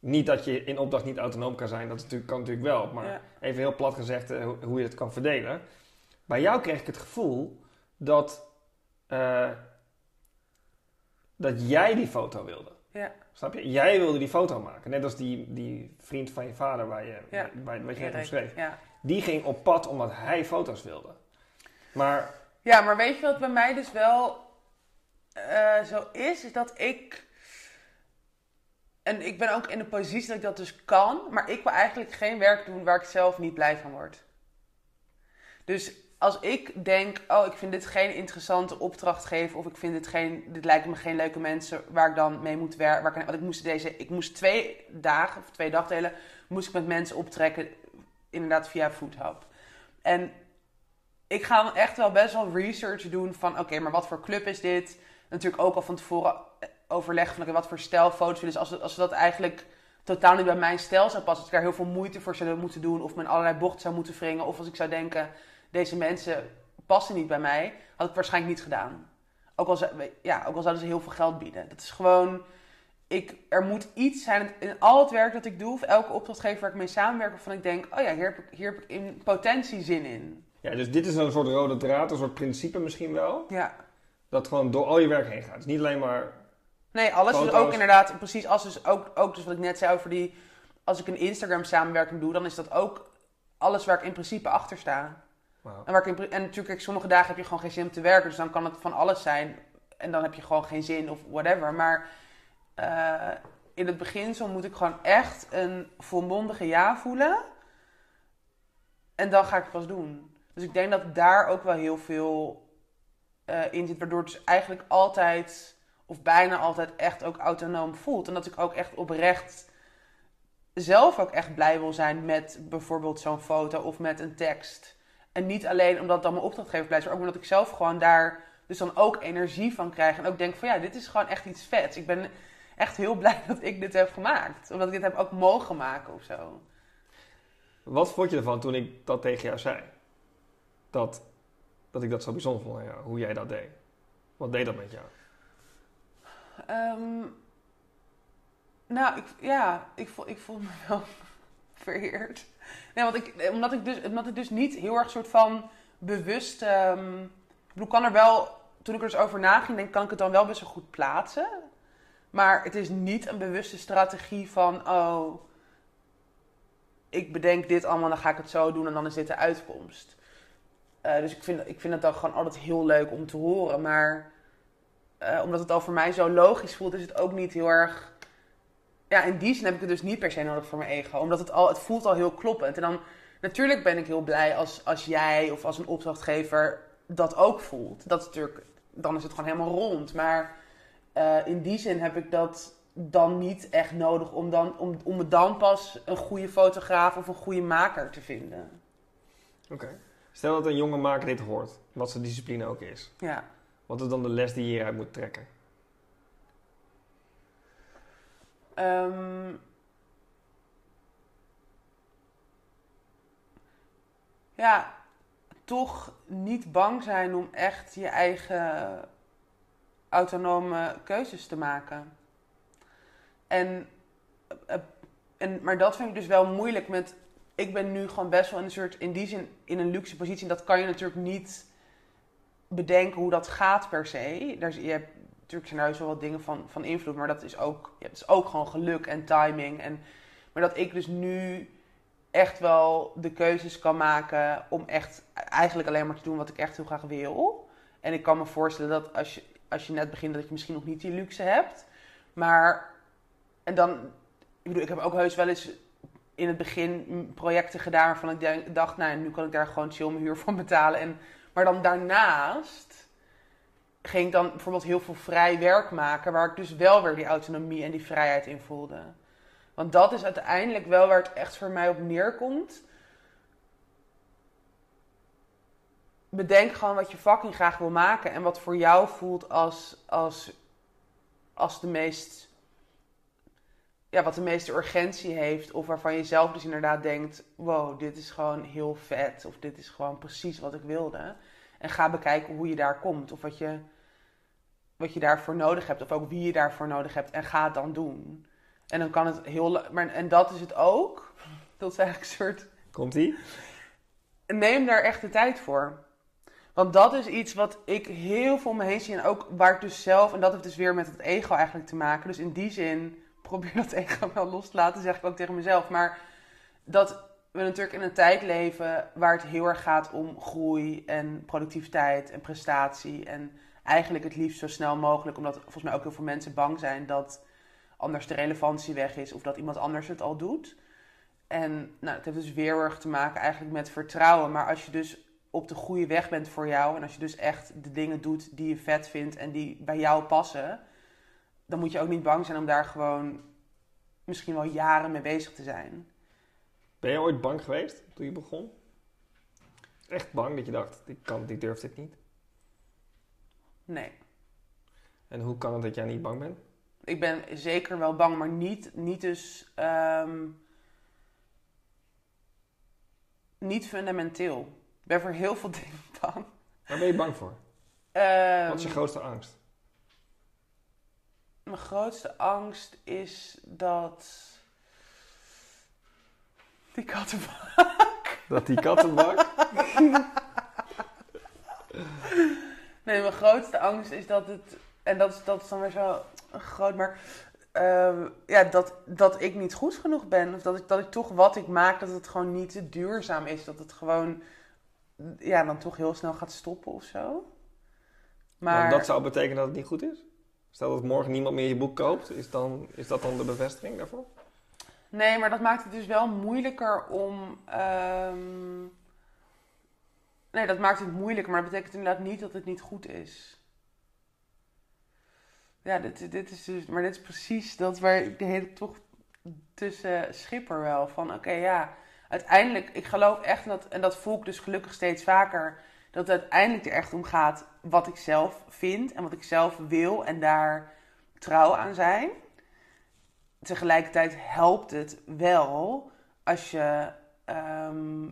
Niet dat je in opdracht niet autonoom kan zijn, dat natuurlijk, kan natuurlijk wel. Maar ja. even heel plat gezegd uh, hoe je het kan verdelen. Bij jou kreeg ik het gevoel dat uh, dat jij die foto wilde. Ja. Snap je? Jij wilde die foto maken. Net als die, die vriend van je vader waar je, ja. wat je net omschreef. Ja. Die ging op pad omdat hij foto's wilde. Maar... Ja, maar weet je wat bij mij dus wel uh, zo is? Is dat ik... En ik ben ook in de positie dat ik dat dus kan. Maar ik wil eigenlijk geen werk doen waar ik zelf niet blij van word. Dus als ik denk, oh, ik vind dit geen interessante opdrachtgever of ik vind dit geen, dit lijken me geen leuke mensen waar ik dan mee moet werken. Want ik moest deze, ik moest twee dagen of twee dagdelen moest ik met mensen optrekken, inderdaad via Foodhub. En ik ga dan echt wel best wel research doen van, oké, maar wat voor club is dit? Natuurlijk ook al van tevoren overleggen van, oké, wat voor stijl foto's willen. Dus als, als dat eigenlijk totaal niet bij mijn stijl zou passen, als ik daar heel veel moeite voor zou moeten doen of mijn allerlei bocht zou moeten wringen, of als ik zou denken deze mensen passen niet bij mij, had ik waarschijnlijk niet gedaan. Ook al, ja, ook al zouden ze heel veel geld bieden. Dat is gewoon, ik, er moet iets zijn in al het werk dat ik doe, of elke opdrachtgever waar ik mee samenwerk, waarvan ik denk, oh ja, hier heb ik, hier heb ik in potentie zin in. Ja, dus dit is een soort rode draad, een soort principe misschien wel. Ja. Dat gewoon door al je werk heen gaat. Dus niet alleen maar Nee, alles is ook inderdaad, precies, als dus ook, ook dus wat ik net zei over die, als ik een Instagram samenwerking doe, dan is dat ook alles waar ik in principe achter sta. En, waar ik in, en natuurlijk, kijk, sommige dagen heb je gewoon geen zin om te werken, dus dan kan het van alles zijn. En dan heb je gewoon geen zin of whatever. Maar eh, in het beginsel moet ik gewoon echt een volmondige ja voelen. En dan ga ik het pas doen. Dus ik denk dat daar ook wel heel veel eh, in zit, waardoor het dus eigenlijk altijd, of bijna altijd, echt ook autonoom voelt. En dat ik ook echt oprecht zelf ook echt blij wil zijn met bijvoorbeeld zo'n foto of met een tekst. En niet alleen omdat dan mijn opdrachtgever blij is, maar ook omdat ik zelf gewoon daar dus dan ook energie van krijg. En ook denk van ja, dit is gewoon echt iets vets. Ik ben echt heel blij [laughs] dat ik dit heb gemaakt. Omdat ik dit heb ook mogen maken of zo. Wat vond je ervan toen ik dat tegen jou zei? Dat, dat ik dat zo bijzonder vond jou, hoe jij dat deed. Wat deed dat met jou? Ehm, nou, ik, ja, ik voel, ik voel me wel [laughs] vereerd. Ik, omdat, ik dus, dus niet heel erg soort van bewust... ehm, ik bedoel, kan er wel... Toen ik er dus over naging, denk ik, kan ik het dan wel best wel goed plaatsen. Maar het is niet een bewuste strategie van... Oh, ik bedenk dit allemaal, dan ga ik het zo doen en dan is dit de uitkomst. Eh, dus ik vind, ik vind het dan gewoon altijd heel leuk om te horen. Maar eh, omdat het al voor mij zo logisch voelt, is het ook niet heel erg. Ja, in die zin heb ik het dus niet per se nodig voor mijn ego. Omdat het al, het voelt al heel kloppend. En dan, natuurlijk ben ik heel blij als, als jij of als een opdrachtgever dat ook voelt. Dat is natuurlijk, dan is het gewoon helemaal rond. Maar eh, in die zin heb ik dat dan niet echt nodig om, dan, om, om me dan pas een goede fotograaf of een goede maker te vinden. Oké. Stel dat een jonge maker dit hoort, wat zijn discipline ook is. Ja. Wat is dan de les die je hieruit moet trekken? Ehm, ja, toch niet bang zijn om echt je eigen autonome keuzes te maken. En, eh, en, maar dat vind ik dus wel moeilijk met. Ik ben nu gewoon best wel in een soort, in die zin, in een luxe positie. En dat kan je natuurlijk niet bedenken hoe dat gaat per se. Daar, je hebt, natuurlijk zijn er wel wat dingen van, van invloed, maar dat is ook, is ook gewoon geluk en timing. En, maar dat ik dus nu echt wel de keuzes kan maken om echt eigenlijk alleen maar te doen wat ik echt heel graag wil. En ik kan me voorstellen dat als je, als je net begint, dat je misschien nog niet die luxe hebt. Maar, en dan, ik bedoel, ik heb ook heus wel eens in het begin projecten gedaan waarvan ik dacht, nou, nu kan ik daar gewoon chill mijn huur van betalen. En, maar dan daarnaast ging ik dan bijvoorbeeld heel veel vrij werk maken, waar ik dus wel weer die autonomie en die vrijheid in voelde. Want dat is uiteindelijk wel waar het echt voor mij op neerkomt. Bedenk gewoon wat je fucking graag wil maken en wat voor jou voelt als, als, als de meest. Ja, wat de meeste urgentie heeft. Of waarvan je zelf dus inderdaad denkt: wow, dit is gewoon heel vet. Of dit is gewoon precies wat ik wilde. En ga bekijken hoe je daar komt. Of wat je, wat je daarvoor nodig hebt. Of ook wie je daarvoor nodig hebt. En ga het dan doen. En dan kan het heel. Maar, en dat is het ook. [laughs] Dat is eigenlijk een soort. Komt ie? Neem daar echt de tijd voor. Want dat is iets wat ik heel veel om me heen zie. En ook waar ik dus zelf. En dat heeft dus weer met het ego eigenlijk te maken. Dus in die zin. Probeer dat ego wel los te laten. Zeg ik ook tegen mezelf. Maar dat we natuurlijk in een tijd leven. waar het heel erg gaat om groei. En productiviteit. En prestatie. En eigenlijk het liefst zo snel mogelijk. Omdat volgens mij ook heel veel mensen bang zijn dat anders de relevantie weg is of dat iemand anders het al doet. En nou, het heeft dus weer erg te maken eigenlijk met vertrouwen. Maar als je dus op de goede weg bent voor jou en als je dus echt de dingen doet die je vet vindt en die bij jou passen, dan moet je ook niet bang zijn om daar gewoon misschien wel jaren mee bezig te zijn. Ben je ooit bang geweest toen je begon? Echt bang dat je dacht, ik, kan, ik durf dit niet? Nee. En hoe kan het dat jij niet bang bent? Ik ben zeker wel bang, maar niet, niet dus. ehm, niet fundamenteel. Ik ben voor heel veel [laughs] dingen bang. Waar ben je bang voor? Ehm, Wat is je grootste angst? Mijn grootste angst is dat. Die kattenbak. Dat die kattenbak? [laughs] Nee, mijn grootste angst is dat het. En dat is, dat is dan weer zo. groot, maar ehm, ja, dat, dat ik niet goed genoeg ben. Of dat ik, dat ik toch wat ik maak, dat het gewoon niet duurzaam is. Dat het gewoon, ja, dan toch heel snel gaat stoppen of zo. Maar Want dat zou betekenen dat het niet goed is? Stel dat morgen niemand meer je boek koopt, is, dan, is dat dan de bevestiging daarvoor? nee, maar dat maakt het dus wel moeilijker om. ehm, nee, dat maakt het moeilijker, maar dat betekent inderdaad niet dat het niet goed is. Ja, dit, dit is dus, maar dit is precies dat waar ik de hele toch tussen schipper wel van, oké, ja, uiteindelijk, ik geloof echt dat, en dat voel ik dus gelukkig steeds vaker, dat het uiteindelijk er echt om gaat wat ik zelf vind en wat ik zelf wil en daar trouw aan zijn. Tegelijkertijd helpt het wel als je ehm,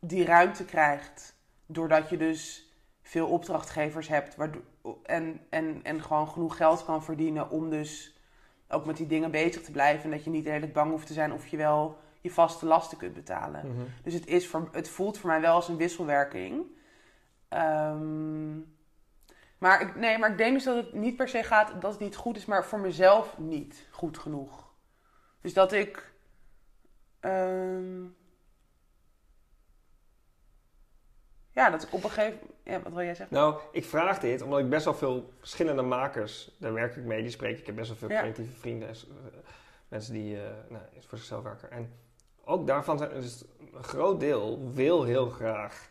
die ruimte krijgt, doordat je dus veel opdrachtgevers hebt waardoor, en, en, en gewoon genoeg geld kan verdienen om dus ook met die dingen bezig te blijven. En dat je niet de hele tijd bang hoeft te zijn of je wel je vaste lasten kunt betalen. Mhm. Dus het, is voor, het voelt voor mij wel als een wisselwerking. Ehm, maar, ik, nee, maar ik denk dus dat het niet per se gaat dat het niet goed is, maar voor mezelf niet goed genoeg. Dus dat ik. ehm, ja, dat ik op een gegeven Ja, wat wil jij zeggen? Nou, ik vraag dit omdat ik best wel veel verschillende makers, daar werk ik mee, die spreek ik. Ik heb best wel veel Ja. creatieve vrienden, eh, mensen die eh, nou, voor zichzelf werken. En ook daarvan zijn dus een groot deel wil heel graag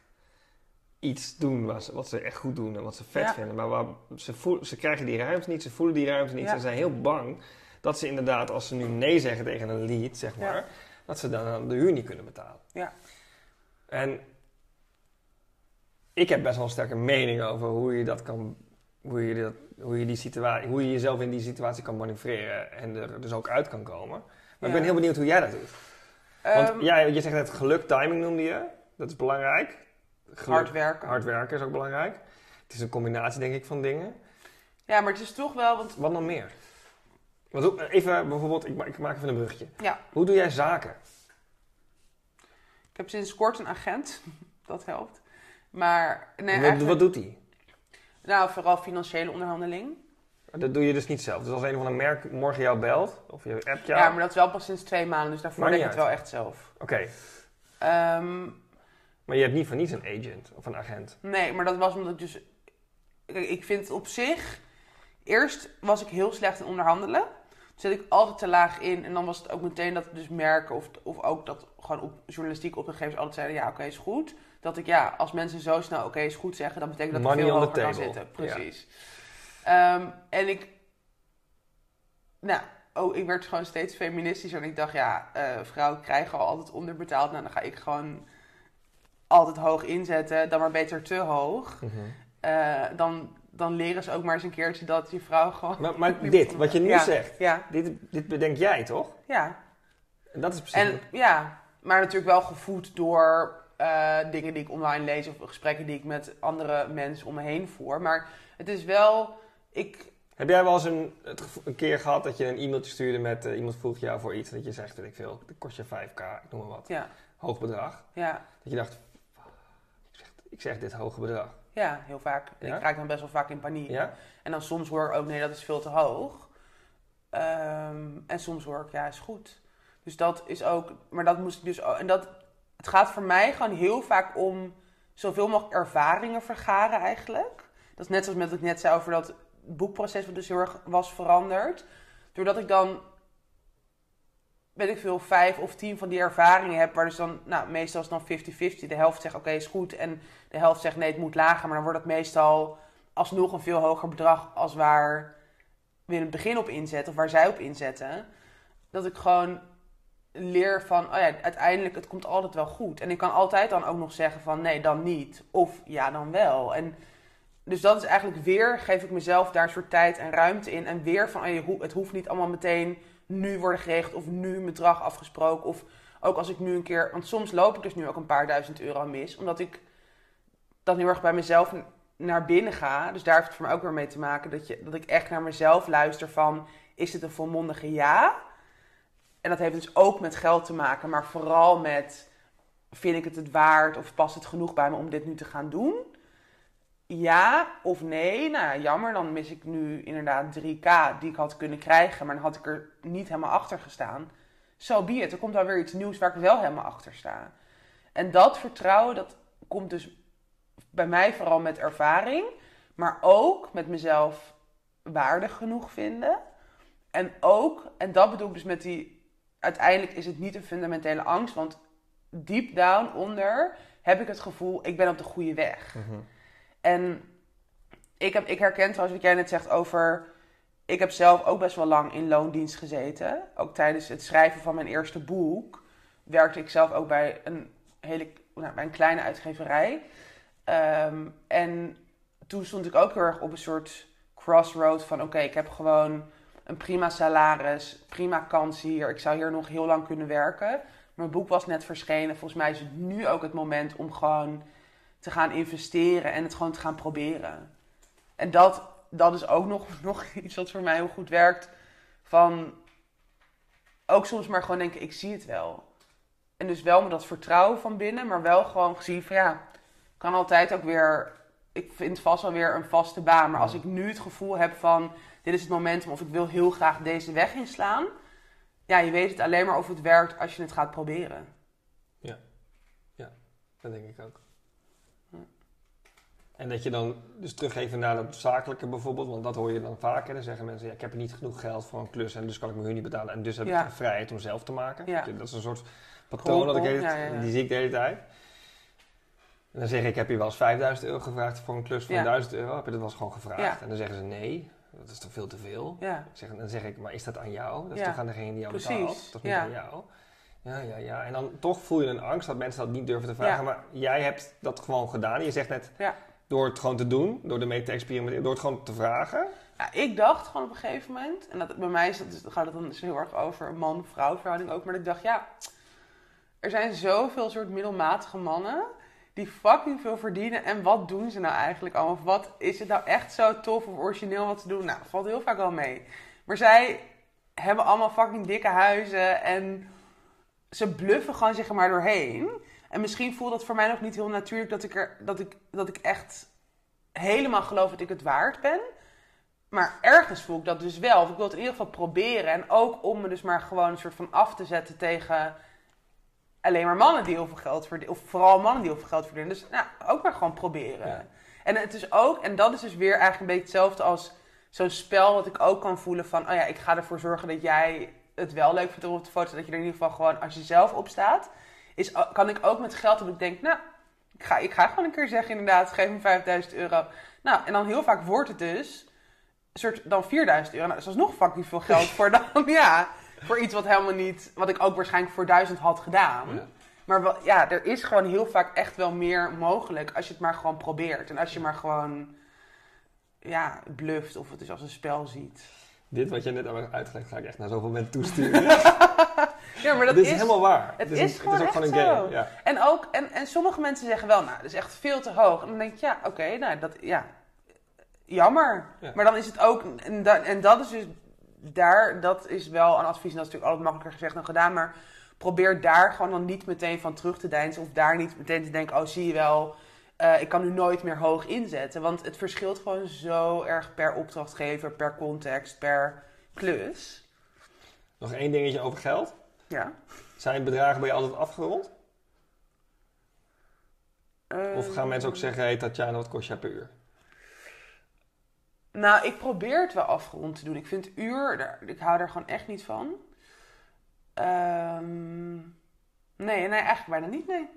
iets doen wat ze, wat ze echt goed doen en wat ze vet Ja. vinden. Maar waar, ze, voel, ze krijgen die ruimte niet, ze voelen die ruimte niet. Ja. Ze zijn heel bang dat ze inderdaad, als ze nu nee zeggen tegen een lied, zeg maar, Ja. dat ze dan de huur niet kunnen betalen. Ja. En ik heb best wel een sterke mening over hoe je dat kan, hoe je, dat, hoe je, die situatie, hoe je jezelf in die situatie kan manoeuvreren en er dus ook uit kan komen. Maar ik ben heel benieuwd hoe jij dat doet. Want Ehm, jij, je zegt net geluk, timing noemde je. Dat is belangrijk. Hard werken. hard werken is ook belangrijk. Het is een combinatie, denk ik, van dingen. Ja, maar het is toch wel, want Wat nog meer? Want even bijvoorbeeld, ik, ik maak even een bruggetje. ja, Hoe doe jij zaken? ik heb sinds kort een agent. [laughs] Dat helpt. Maar nee, wat, eigenlijk, wat doet hij? nou, vooral financiële onderhandeling. Dat doe je dus niet zelf. Dus als een of ander merk morgen jou belt, of je appt jou. Ja. maar dat is wel pas sinds twee maanden, dus daarvoor ik niet het wel echt zelf. Oké, Ehm, maar je hebt niet voor niets een agent of een agent. nee, maar dat was omdat ik dus... Kijk, ik vind het op zich... Eerst was ik heel slecht in onderhandelen. Toen zet ik altijd te laag in. En dan was het ook meteen dat dus merken of, of ook dat gewoon op journalistiek opdrachtgevers altijd zeiden... Ja, oké, is goed. Dat ik ja, als mensen zo snel oké, is goed zeggen... dan betekent dat ik Money veel on the hoger kan zitten. Precies. Ehm, en ik... Nou, oh, ik werd gewoon steeds feministischer. En ik dacht, ja, eh, vrouwen krijgen al altijd onderbetaald. Nou, dan ga ik gewoon altijd hoog inzetten. Dan maar beter te hoog. Mhm. Eh, dan, dan leren ze ook maar eens een keertje dat je vrouw gewoon... Maar, maar [laughs] dit, wat je nu Ja, zegt, Ja, dit, dit bedenk jij toch? ja. En dat is precies. En ja, maar natuurlijk wel gevoed door eh, dingen die ik online lees of gesprekken die ik met andere mensen om me heen voer. Maar het is wel, ik, Heb jij wel eens een, een keer gehad dat je een e-mailtje stuurde met eh, iemand vroeg jou voor iets dat je zegt, weet ik veel, dat kost je 5k, ik noem maar wat, ja, hoog bedrag. ja, Dat je dacht, ik zeg, dit hoge bedrag. ja, heel vaak. En Ja? Ik raak dan best wel vaak in paniek. Ja? En dan soms hoor ik ook, nee, dat is veel te hoog. Ehm, en soms hoor ik, ja, is goed. Dus dat is ook, maar dat moest ik dus ook, en dat, het gaat voor mij gewoon heel vaak om zoveel mogelijk ervaringen vergaren eigenlijk. Dat is net zoals met wat ik net zei over dat boekproces wat dus heel erg was veranderd. Doordat ik dan, weet ik veel, vijf of tien van die ervaringen heb, waar dus dan, nou, meestal is het dan 50-50. De helft zegt, oké, is goed. En de helft zegt, nee, het moet lager. Maar dan wordt het meestal alsnog een veel hoger bedrag als waar we in het begin op inzetten, of waar zij op inzetten. Dat ik gewoon leer van, oh ja, uiteindelijk, het komt altijd wel goed. En ik kan altijd dan ook nog zeggen van, nee, dan niet. Of ja, dan wel. En dus dat is eigenlijk weer, geef ik mezelf daar soort tijd en ruimte in. En weer van, oh, het hoeft niet allemaal meteen nu worden geregeld of nu een bedrag afgesproken. Of ook als ik nu een keer, want soms loop ik dus nu ook een paar duizend euro mis. Omdat ik dan heel erg bij mezelf naar binnen ga. Dus daar heeft het voor mij ook weer mee te maken dat, je, dat ik echt naar mezelf luister van, is dit een volmondige ja? En dat heeft dus ook met geld te maken, maar vooral met, vind ik het het waard of past het genoeg bij me om dit nu te gaan doen? Ja of nee. Nou, ja, jammer, dan mis ik nu inderdaad 3K die ik had kunnen krijgen, maar dan had ik er niet helemaal achter gestaan. Zo so be it. Er komt wel weer iets nieuws waar ik wel helemaal achter sta. En dat vertrouwen, dat komt dus bij mij vooral met ervaring, maar ook met mezelf waardig genoeg vinden. En ook, en dat bedoel ik dus met die, uiteindelijk is het niet een fundamentele angst, want deep down onder heb ik het gevoel, ik ben op de goede weg. En ik, heb, ik herken trouwens wat jij net zegt over, ik heb zelf ook best wel lang in loondienst gezeten. Ook tijdens het schrijven van mijn eerste boek werkte ik zelf ook bij een hele, nou, bij een kleine uitgeverij. Ehm, en toen stond ik ook heel erg op een soort crossroad van oké, ik heb gewoon een prima salaris, prima kans hier. Ik zou hier nog heel lang kunnen werken. Mijn boek was net verschenen. Volgens mij is het nu ook het moment om gewoon te gaan investeren en het gewoon te gaan proberen. En dat, dat is ook nog, [laughs] nog iets wat voor mij heel goed werkt. Van ook soms maar gewoon denken, ik zie het wel. En dus wel met dat vertrouwen van binnen, maar wel gewoon gezien van ja, kan altijd ook weer, ik vind vast wel weer een vaste baan. Maar als ik nu het gevoel heb van, dit is het momentum of ik wil heel graag deze weg inslaan. Ja, je weet het alleen maar of het werkt als je het gaat proberen. Ja, ja dat denk ik ook. En dat je dan dus terug even naar dat zakelijke bijvoorbeeld, want dat hoor je dan vaker. Dan zeggen mensen, ja, ik heb niet genoeg geld voor een klus en dus kan ik mijn huur niet betalen. En dus heb Ja. ik de vrijheid om zelf te maken. Ja. Dat is een soort patroon dat ik Ja, die zie ik de hele tijd. En dan zeg ik, heb je wel eens 5000 euro gevraagd voor een klus van Ja. 1000 euro? Heb je dat wel eens gewoon gevraagd? En dan zeggen ze nee, dat is toch veel te veel? Ik zeg, dan zeg ik, maar is dat aan jou? Dat is toch aan degene die jou Precies, betaalt? Dat is niet aan jou? Ja, ja, ja. En dan toch voel je een angst dat mensen dat niet durven te vragen. Maar jij hebt dat gewoon gedaan. Je zegt net, Ja. Door het gewoon te doen, door ermee te experimenteren, door het gewoon te vragen. Ja, ik dacht gewoon op een gegeven moment, en dat, bij mij is dat, dus, gaat het dan dus heel erg over man-vrouw verhouding ook, maar ik dacht, ja, er zijn zoveel soort middelmatige mannen die fucking veel verdienen en wat doen ze nou eigenlijk allemaal? Of wat is het nou echt zo tof of origineel wat ze doen? Nou, valt heel vaak wel mee. Maar zij hebben allemaal fucking dikke huizen en ze bluffen gewoon er maar doorheen. En misschien voelt dat voor mij nog niet heel natuurlijk dat ik, er, dat ik, dat ik echt helemaal geloof dat ik het waard ben. Maar ergens voel ik dat dus wel. Of ik wil het in ieder geval proberen. En ook om me dus maar gewoon een soort van af te zetten tegen alleen maar mannen die heel veel geld verdienen. Of vooral mannen die heel veel geld verdienen. Dus nou, ook maar gewoon proberen. Ja. En het is ook, en dat is dus weer eigenlijk een beetje hetzelfde als zo'n spel wat ik ook kan voelen van, oh ja, ik ga ervoor zorgen dat jij het wel leuk vindt om op de foto, dat je er in ieder geval gewoon als je zelf op staat, is, kan ik ook met geld dat ik denk, nou, ik ga, ik ga gewoon een keer zeggen inderdaad, geef me 5000 euro. Nou, en dan heel vaak wordt het dus een soort dan 4000 euro. Nou, dat is alsnog fucking veel geld voor [laughs] dan, ja, voor iets wat helemaal niet, wat ik ook waarschijnlijk voor 1000 had gedaan. Ja. Maar wel, ja, er is gewoon heel vaak echt wel meer mogelijk als je het maar gewoon probeert. En als je maar gewoon, ja, bluft of het dus als een spel ziet. Dit wat je net hebt uitgelegd, ga ik echt naar zoveel mensen toesturen. [laughs] Ja, maar dat Dit is, is, helemaal waar. het is, is een- gewoon het is ook echt gewoon een game. Ja. En ook, en, en sommige mensen zeggen wel, nou, dat is echt veel te hoog. En dan denk je, ja, oké, nou, dat, ja, jammer. Ja. Maar dan is het ook, en, da- en dat is dus, daar, dat is wel een advies, en dat is natuurlijk altijd makkelijker gezegd dan gedaan, maar probeer daar gewoon dan niet meteen van terug te deinzen, of daar niet meteen te denken, oh, zie je wel, eh, ik kan nu nooit meer hoog inzetten. Want het verschilt gewoon zo erg per opdrachtgever, per context, per klus. Nog één dingetje over geld. Ja. Zijn bedragen bij je altijd afgerond? Of gaan mensen ook zeggen, hey Tatjana, wat kost jij per uur? Nou, ik probeer het wel afgerond te doen. Ik vind uur, daar, ik hou er gewoon echt niet van. Ehm, nee, nee, eigenlijk bijna niet, nee.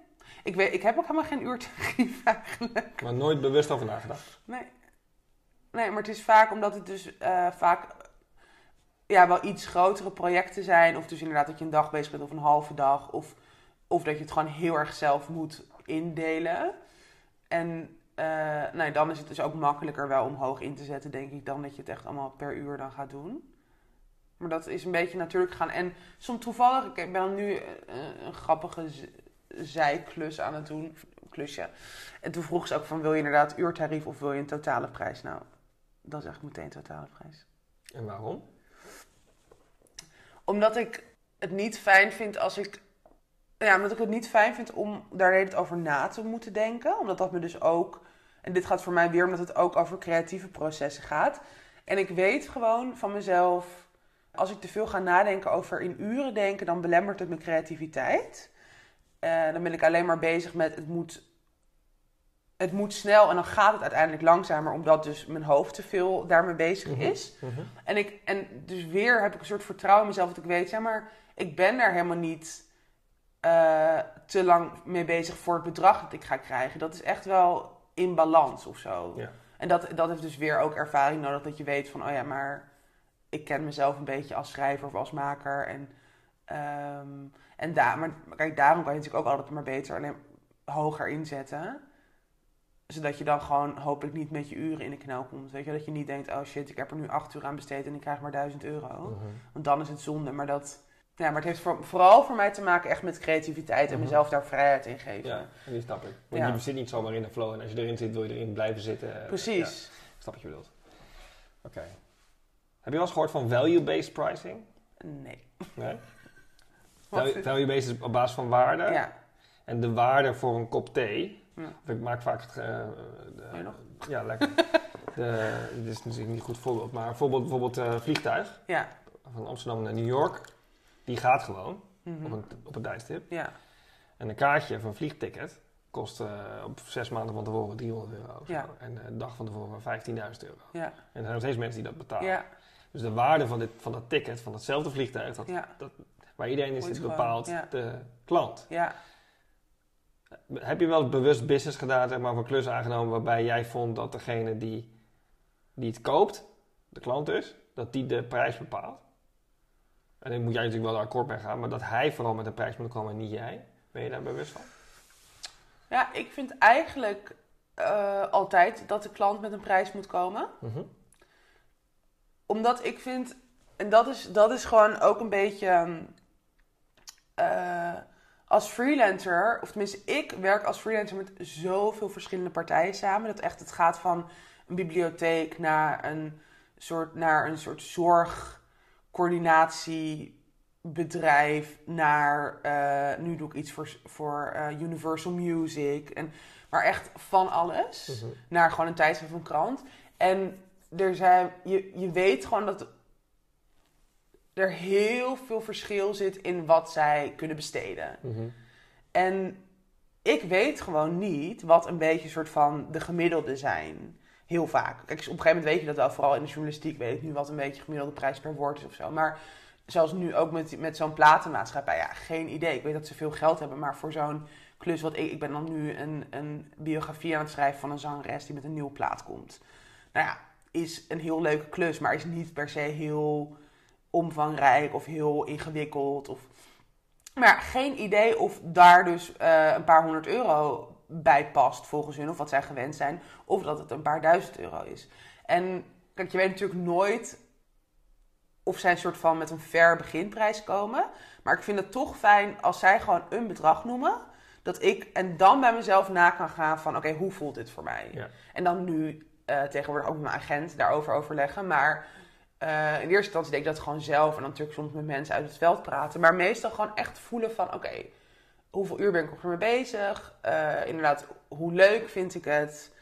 Ik, weet, ik heb ook helemaal geen uurtarief eigenlijk. Maar nooit bewust over nagedacht. Nee. Nee, maar het is vaak omdat het dus eh, vaak ja, wel iets grotere projecten zijn. Of dus inderdaad dat je een dag bezig bent of een halve dag. Of, of dat je het gewoon heel erg zelf moet indelen. En eh, nee, dan is het dus ook makkelijker wel om hoog in te zetten, denk ik, dan dat je het echt allemaal per uur dan gaat doen. Maar dat is een beetje natuurlijk gegaan. En soms toevallig, ik ben nu eh, een grappige zijklus aan het doen, klusje. En toen vroeg ze ook van, wil je inderdaad uurtarief of wil je een totale prijs? Nou, dat is eigenlijk meteen totale prijs. En waarom? Omdat ik het niet fijn vind als ik. Ja, omdat ik het niet fijn vind om daar tijd over na te moeten denken. Omdat dat me dus ook En dit gaat voor mij weer omdat het ook over creatieve processen gaat. En ik weet gewoon van mezelf, als ik te veel ga nadenken over in uren denken, dan belemmert het mijn creativiteit. Eh, dan ben ik alleen maar bezig met het moet, het moet snel en dan gaat het uiteindelijk langzamer, omdat dus mijn hoofd te veel daarmee bezig Mhm. is. Mhm. En, ik, en dus weer heb ik een soort vertrouwen in mezelf dat ik weet, ja, maar ik ben daar helemaal niet eh, te lang mee bezig voor het bedrag dat ik ga krijgen. Dat is echt wel in balans of zo. Ja. En dat, dat heeft dus weer ook ervaring nodig, dat je weet van, oh ja, maar ik ken mezelf een beetje als schrijver of als maker. En, ehm, en daar, maar kijk, daarom kan je natuurlijk ook altijd maar beter alleen hoger inzetten. Zodat je dan gewoon hopelijk niet met je uren in de knel komt. Weet je, dat je niet denkt, oh shit, ik heb er nu acht uur aan besteed en ik krijg maar duizend euro. Mhm. Want dan is het zonde. Maar, dat, ja, maar het heeft voor- vooral voor mij te maken echt met creativiteit en Mhm. mezelf daar vrijheid in geven. Ja, die snap ik. Want Ja. je zit niet zomaar in de flow en als je erin zit, wil je erin blijven zitten. Ja, Precies. ik snap wat je bedoelt. Oké. Heb je wel eens gehoord van value-based pricing? Nee. Nee? Wat- Value- Value-based is op basis van waarde. ja. En de waarde voor een kop thee. Ja. Ik maak vaak het. eh, de- je nog? ja, lekker. [laughs] de, dit is natuurlijk niet een goed voorbeeld, maar bijvoorbeeld, bijvoorbeeld eh vliegtuig Ja. van Amsterdam naar New York. Die gaat gewoon Mhm. op, een, op een tijdstip. Ja. En een kaartje van een vliegticket kost eh, op zes maanden van tevoren 300 euro. Ja. En een dag van tevoren 15.000 euro. Ja. En er zijn nog steeds mensen die dat betalen. Ja. Dus de waarde van, dit, van dat ticket, van datzelfde vliegtuig, dat, Ja. Waar iedereen gewoon, bepaalt ja. de klant. Ja. Heb je wel eens bewust business gedaan, zeg maar, een klus aangenomen waarbij jij vond dat degene die, die het koopt, de klant dus, dat die de prijs bepaalt? En dan moet jij natuurlijk wel akkoord mee gaan, maar dat hij vooral met de prijs moet komen en niet jij. Ben je daar bewust van? Ja, ik vind eigenlijk eh, altijd dat de klant met een prijs moet komen. Mhm. Omdat ik vind, en dat is, dat is gewoon ook een beetje. ehm, eh, als freelancer, of tenminste, ik werk als freelancer met zoveel verschillende partijen samen. Dat echt het gaat van een bibliotheek naar een soort, naar een soort zorgcoördinatiebedrijf, naar eh, nu doe ik iets voor, voor eh, Universal Music. En, maar echt van alles Mhm. naar gewoon een tijdschrift of een krant. En er zijn, je, je weet gewoon dat er heel veel verschil zit in wat zij kunnen besteden. Mhm. En ik weet gewoon niet wat een beetje soort van de gemiddelde zijn. Heel vaak. Kijk, op een gegeven moment weet je dat wel. Vooral in de journalistiek weet ik nu wat een beetje gemiddelde prijs per woord is of zo. Maar zoals nu ook met, met zo'n platenmaatschappij. Ja, geen idee. Ik weet dat ze veel geld hebben. Maar voor zo'n klus wat ik... Ik ben dan nu een, een biografie aan het schrijven van een zangeres die met een nieuwe plaat komt. Nou ja, is een heel leuke klus. Maar is niet per se heel omvangrijk of heel ingewikkeld. Of... Maar geen idee of daar dus eh, een paar honderd euro bij past volgens hun. Of wat zij gewend zijn. Of dat het een paar duizend euro is. En kijk, je weet natuurlijk nooit of zij een soort van met een fair beginprijs komen. Maar ik vind het toch fijn als zij gewoon een bedrag noemen. Dat ik en dan bij mezelf na kan gaan van oké, hoe voelt dit voor mij? Ja. En dan nu eh, tegenwoordig ook met mijn agent daarover overleggen. Maar eh, in eerste instantie deed ik dat gewoon zelf. En dan natuurlijk soms met mensen uit het veld praten. Maar meestal gewoon echt voelen van oké, hoeveel uur ben ik er mee bezig? Eh, inderdaad, hoe leuk vind ik het?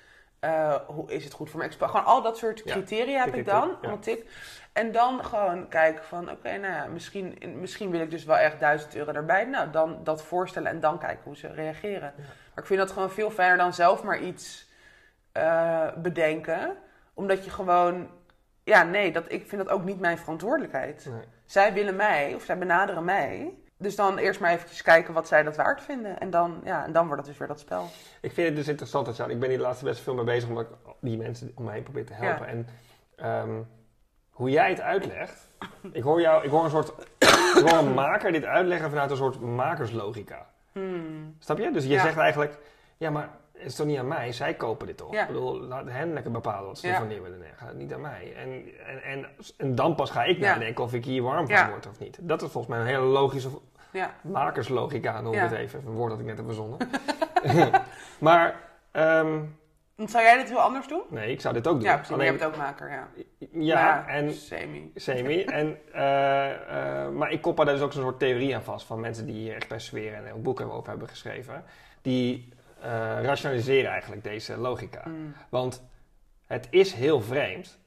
Eh, hoe is het goed voor mijn expo? Gewoon al dat soort Ja, criteria heb ik dan. ja. tik. En dan gewoon kijken van, oké, nou ja, misschien, misschien wil ik dus wel echt 1000 euro erbij. Nou, dan dat voorstellen en dan kijken hoe ze reageren. Ja. Maar ik vind dat gewoon veel fijner dan zelf maar iets bedenken. Omdat je gewoon, ja, nee, dat, ik vind dat ook niet mijn verantwoordelijkheid. Nee. Zij willen mij, of zij benaderen mij. Dus dan eerst maar eventjes kijken wat zij dat waard vinden. En dan, ja, en dan wordt het dus weer dat spel. Ik vind het dus interessant dat jou, ik ben hier de laatste best veel mee bezig omdat ik die mensen om me heen probeer te helpen. Ja. En ehm, hoe jij het uitlegt, ik hoor jou, ik hoor een soort, [coughs] ik hoor een maker dit uitleggen vanuit een soort makerslogica. Hmm. Snap je? Dus je Ja. zegt eigenlijk, ja maar is toch niet aan mij, zij kopen dit toch? Ja. Ik bedoel, laat hen lekker bepalen wat ze ervan neer willen. Gaat niet aan mij. En, en, en, en dan pas ga ik nadenken of ik hier warm van word of niet. Dat is volgens mij een hele logische makerslogica, noem ik het even. Een woord dat ik net heb verzonnen. [laughs] [laughs] maar, ehm, Zou jij dit heel anders doen? nee, ik zou dit ook doen. Ja, precies. Alleen- Jij bent ook maker, ja. ja, Maar en Semi. semi. [laughs] en, eh, eh, maar ik koppel daar dus ook zo'n soort theorie aan vast van mensen die hier echt bij sfeer en een boek over hebben geschreven. Die rationaliseren eigenlijk deze logica. Mm. Want het is heel vreemd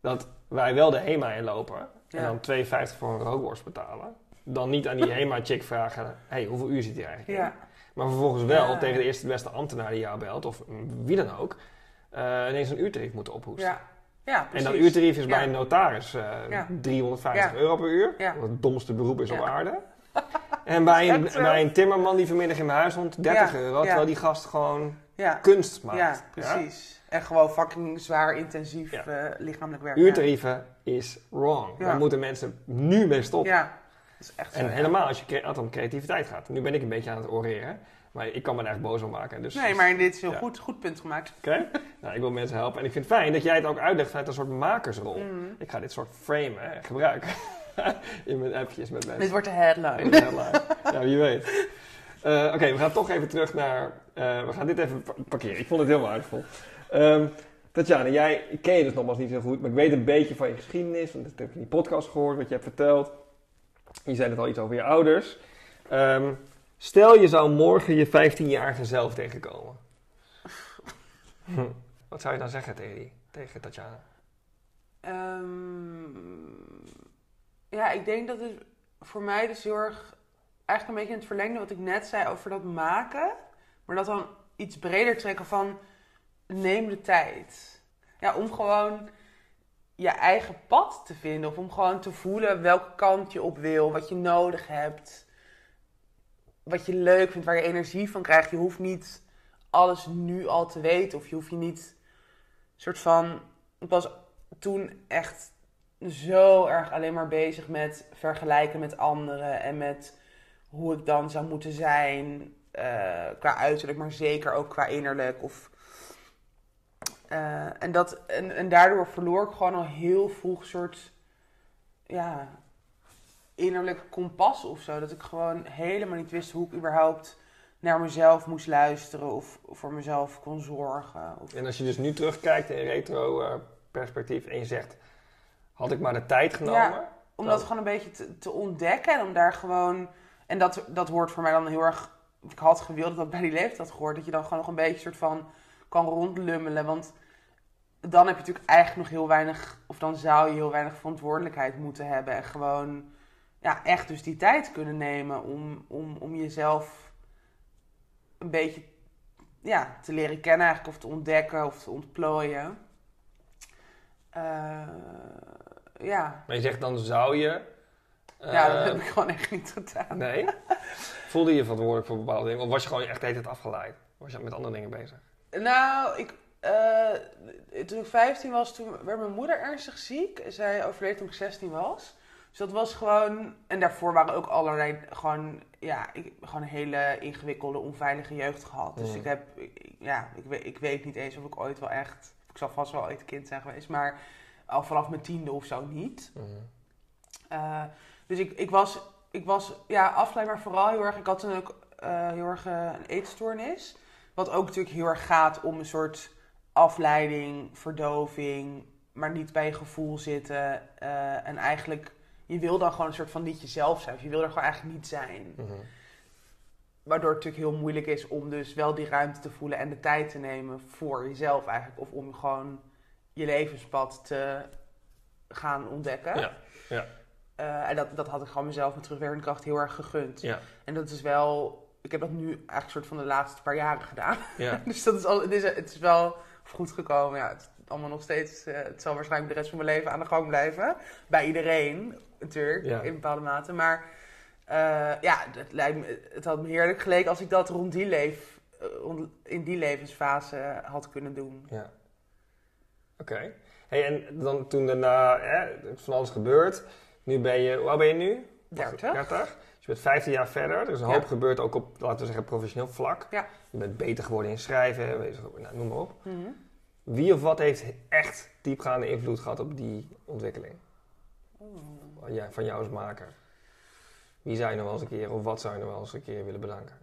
dat wij wel de HEMA inlopen en Ja. dan 2,50 voor een rookworst betalen. Dan niet aan die [laughs] HEMA-chick vragen, hey, hoeveel uur zit hier eigenlijk in? Ja. Maar vervolgens wel Ja. tegen de eerste beste ambtenaar die jou belt, of wie dan ook, eh, ineens een uurtarief moeten ophoesten. Ja. Ja, En dat uurtarief is bij een notaris eh, Ja. 350 Ja. euro per uur. Wat het domste beroep is op aarde. En bij een, bij een timmerman die vanmiddag in mijn huis stond, 30 Ja. euro. Terwijl die gast gewoon Ja. kunst maakt. Ja, precies. En gewoon fucking zwaar, intensief eh, lichamelijk werk. Uurtarieven is wrong. Daar moeten mensen nu mee stoppen. Ja, dat is echt zo. En helemaal als je het om creativiteit gaat. Nu ben ik een beetje aan het oreren. Maar ik kan me er echt boos om maken. Dus, Nee, maar dit is een Ja. goed, goed punt gemaakt. Oké? nou, ik wil mensen helpen. En ik vind het fijn dat jij het ook uitlegt vanuit een soort makersrol. Mm. Ik ga dit soort framen hè, gebruiken. [laughs] in mijn appjes met mensen. Dit wordt de headline. In de headline. ja, wie weet. Eh, Oké, we gaan toch even terug naar... eh, we gaan dit even pa- parkeren. Ik vond het heel waardevol. Ehm Tatjana, jij ken je dus nogmaals niet zo goed, maar ik weet een beetje van je geschiedenis. Want dat heb ik in die podcast gehoord, wat je hebt verteld. Je zei het al iets over je ouders. Ehm, stel je zou morgen je 15-jarige zelf tegenkomen. Hm. Wat zou je dan zeggen tegen, die, tegen Tatjana? Ehm, ja, ik denk dat het voor mij dus erg... Eigenlijk een beetje in het verlengde wat ik net zei over dat maken. Maar dat dan iets breder trekken van... Neem de tijd. Ja, om gewoon je eigen pad te vinden. Of om gewoon te voelen welke kant je op wil. Wat je nodig hebt. Wat je leuk vindt, waar je energie van krijgt. Je hoeft niet alles nu al te weten. Of je hoeft je niet... soort van... Was toen echt zo erg alleen maar bezig met vergelijken met anderen en met hoe ik dan zou moeten zijn eh, qua uiterlijk, maar zeker ook qua innerlijk. Of, eh, en, dat, en, daardoor verloor ik gewoon al heel vroeg soort ja, innerlijk kompas of zo. Dat ik gewoon helemaal niet wist hoe ik überhaupt naar mezelf moest luisteren of voor mezelf kon zorgen. Of, En als je dus nu terugkijkt in retro perspectief en je zegt, had ik maar de tijd genomen? om dat gewoon een beetje te, te ontdekken en om daar gewoon. En dat, dat hoort voor mij dan heel erg. Ik had gewild dat dat bij die leeftijd had gehoord. Dat je dan gewoon nog een beetje soort van kan rondlummelen. Want dan heb je natuurlijk eigenlijk nog heel weinig. Of dan zou je heel weinig verantwoordelijkheid moeten hebben. En gewoon ja, echt dus die tijd kunnen nemen om, om, om jezelf een beetje ja, te leren kennen eigenlijk. Of te ontdekken of te ontplooien. Eh, ja, Maar je zegt dan zou je... ja, dat eh, heb ik gewoon echt niet gedaan. Nee? Voelde je je verantwoordelijk voor bepaalde dingen? Of was je gewoon echt de hele tijd afgeleid? Was je met andere dingen bezig? Nou, ik, eh, toen ik 15 was, toen werd mijn moeder ernstig ziek. Zij overleed toen ik 16 was. Dus dat was gewoon... En daarvoor waren ook allerlei gewoon... Ja, ik gewoon een hele ingewikkelde, onveilige jeugd gehad. Dus Mm. ik heb... Ja, ik weet, ik weet niet eens of ik ooit wel echt... Ik zal vast wel ooit kind zijn geweest, maar al vanaf mijn tiende of zo niet. Mhm. Eh, dus ik, ik was, ik was ja, afgeleid, maar vooral heel erg... Ik had toen ook eh, heel erg eh, een eetstoornis. Wat ook natuurlijk heel erg gaat om een soort afleiding, verdoving... maar niet bij je gevoel zitten. en eigenlijk, je wil dan gewoon een soort van niet jezelf zijn. Of je wil er gewoon eigenlijk niet zijn. Mhm. Waardoor het natuurlijk heel moeilijk is om dus wel die ruimte te voelen... en de tijd te nemen voor jezelf eigenlijk. Of om gewoon je levenspad te gaan ontdekken. Ja, ja. Eh, en dat, dat had ik gewoon mezelf met terugwerkende kracht heel erg gegund. Ja. En dat is wel... Ik heb dat nu eigenlijk soort van de laatste paar jaren gedaan. Ja. [laughs] dus dat is al, het, is, het is wel goed gekomen. Ja, het is allemaal nog steeds... eh, het zal waarschijnlijk de rest van mijn leven aan de gang blijven. Bij iedereen, natuurlijk, Ja. in bepaalde mate. Maar eh, ja, het, lijkt me, het had me heerlijk geleken als ik dat rond die leef, rond- in die levensfase had kunnen doen. Ja. Oké. Hey, en dan toen daarna hè, van alles gebeurd. Nu ben je, hoe oud ben je nu? 30. 30. Dus je bent 15 jaar verder. Er is een Ja. hoop gebeurd ook op, laten we zeggen, professioneel vlak. Ja. Je bent beter geworden in schrijven, bezig, nou, noem maar op. Mhm. Wie of wat heeft echt diepgaande invloed gehad op die ontwikkeling? Ja, van jou als maker. Wie zou je nog wel eens een keer, of wat zou je nog wel eens een keer willen bedanken?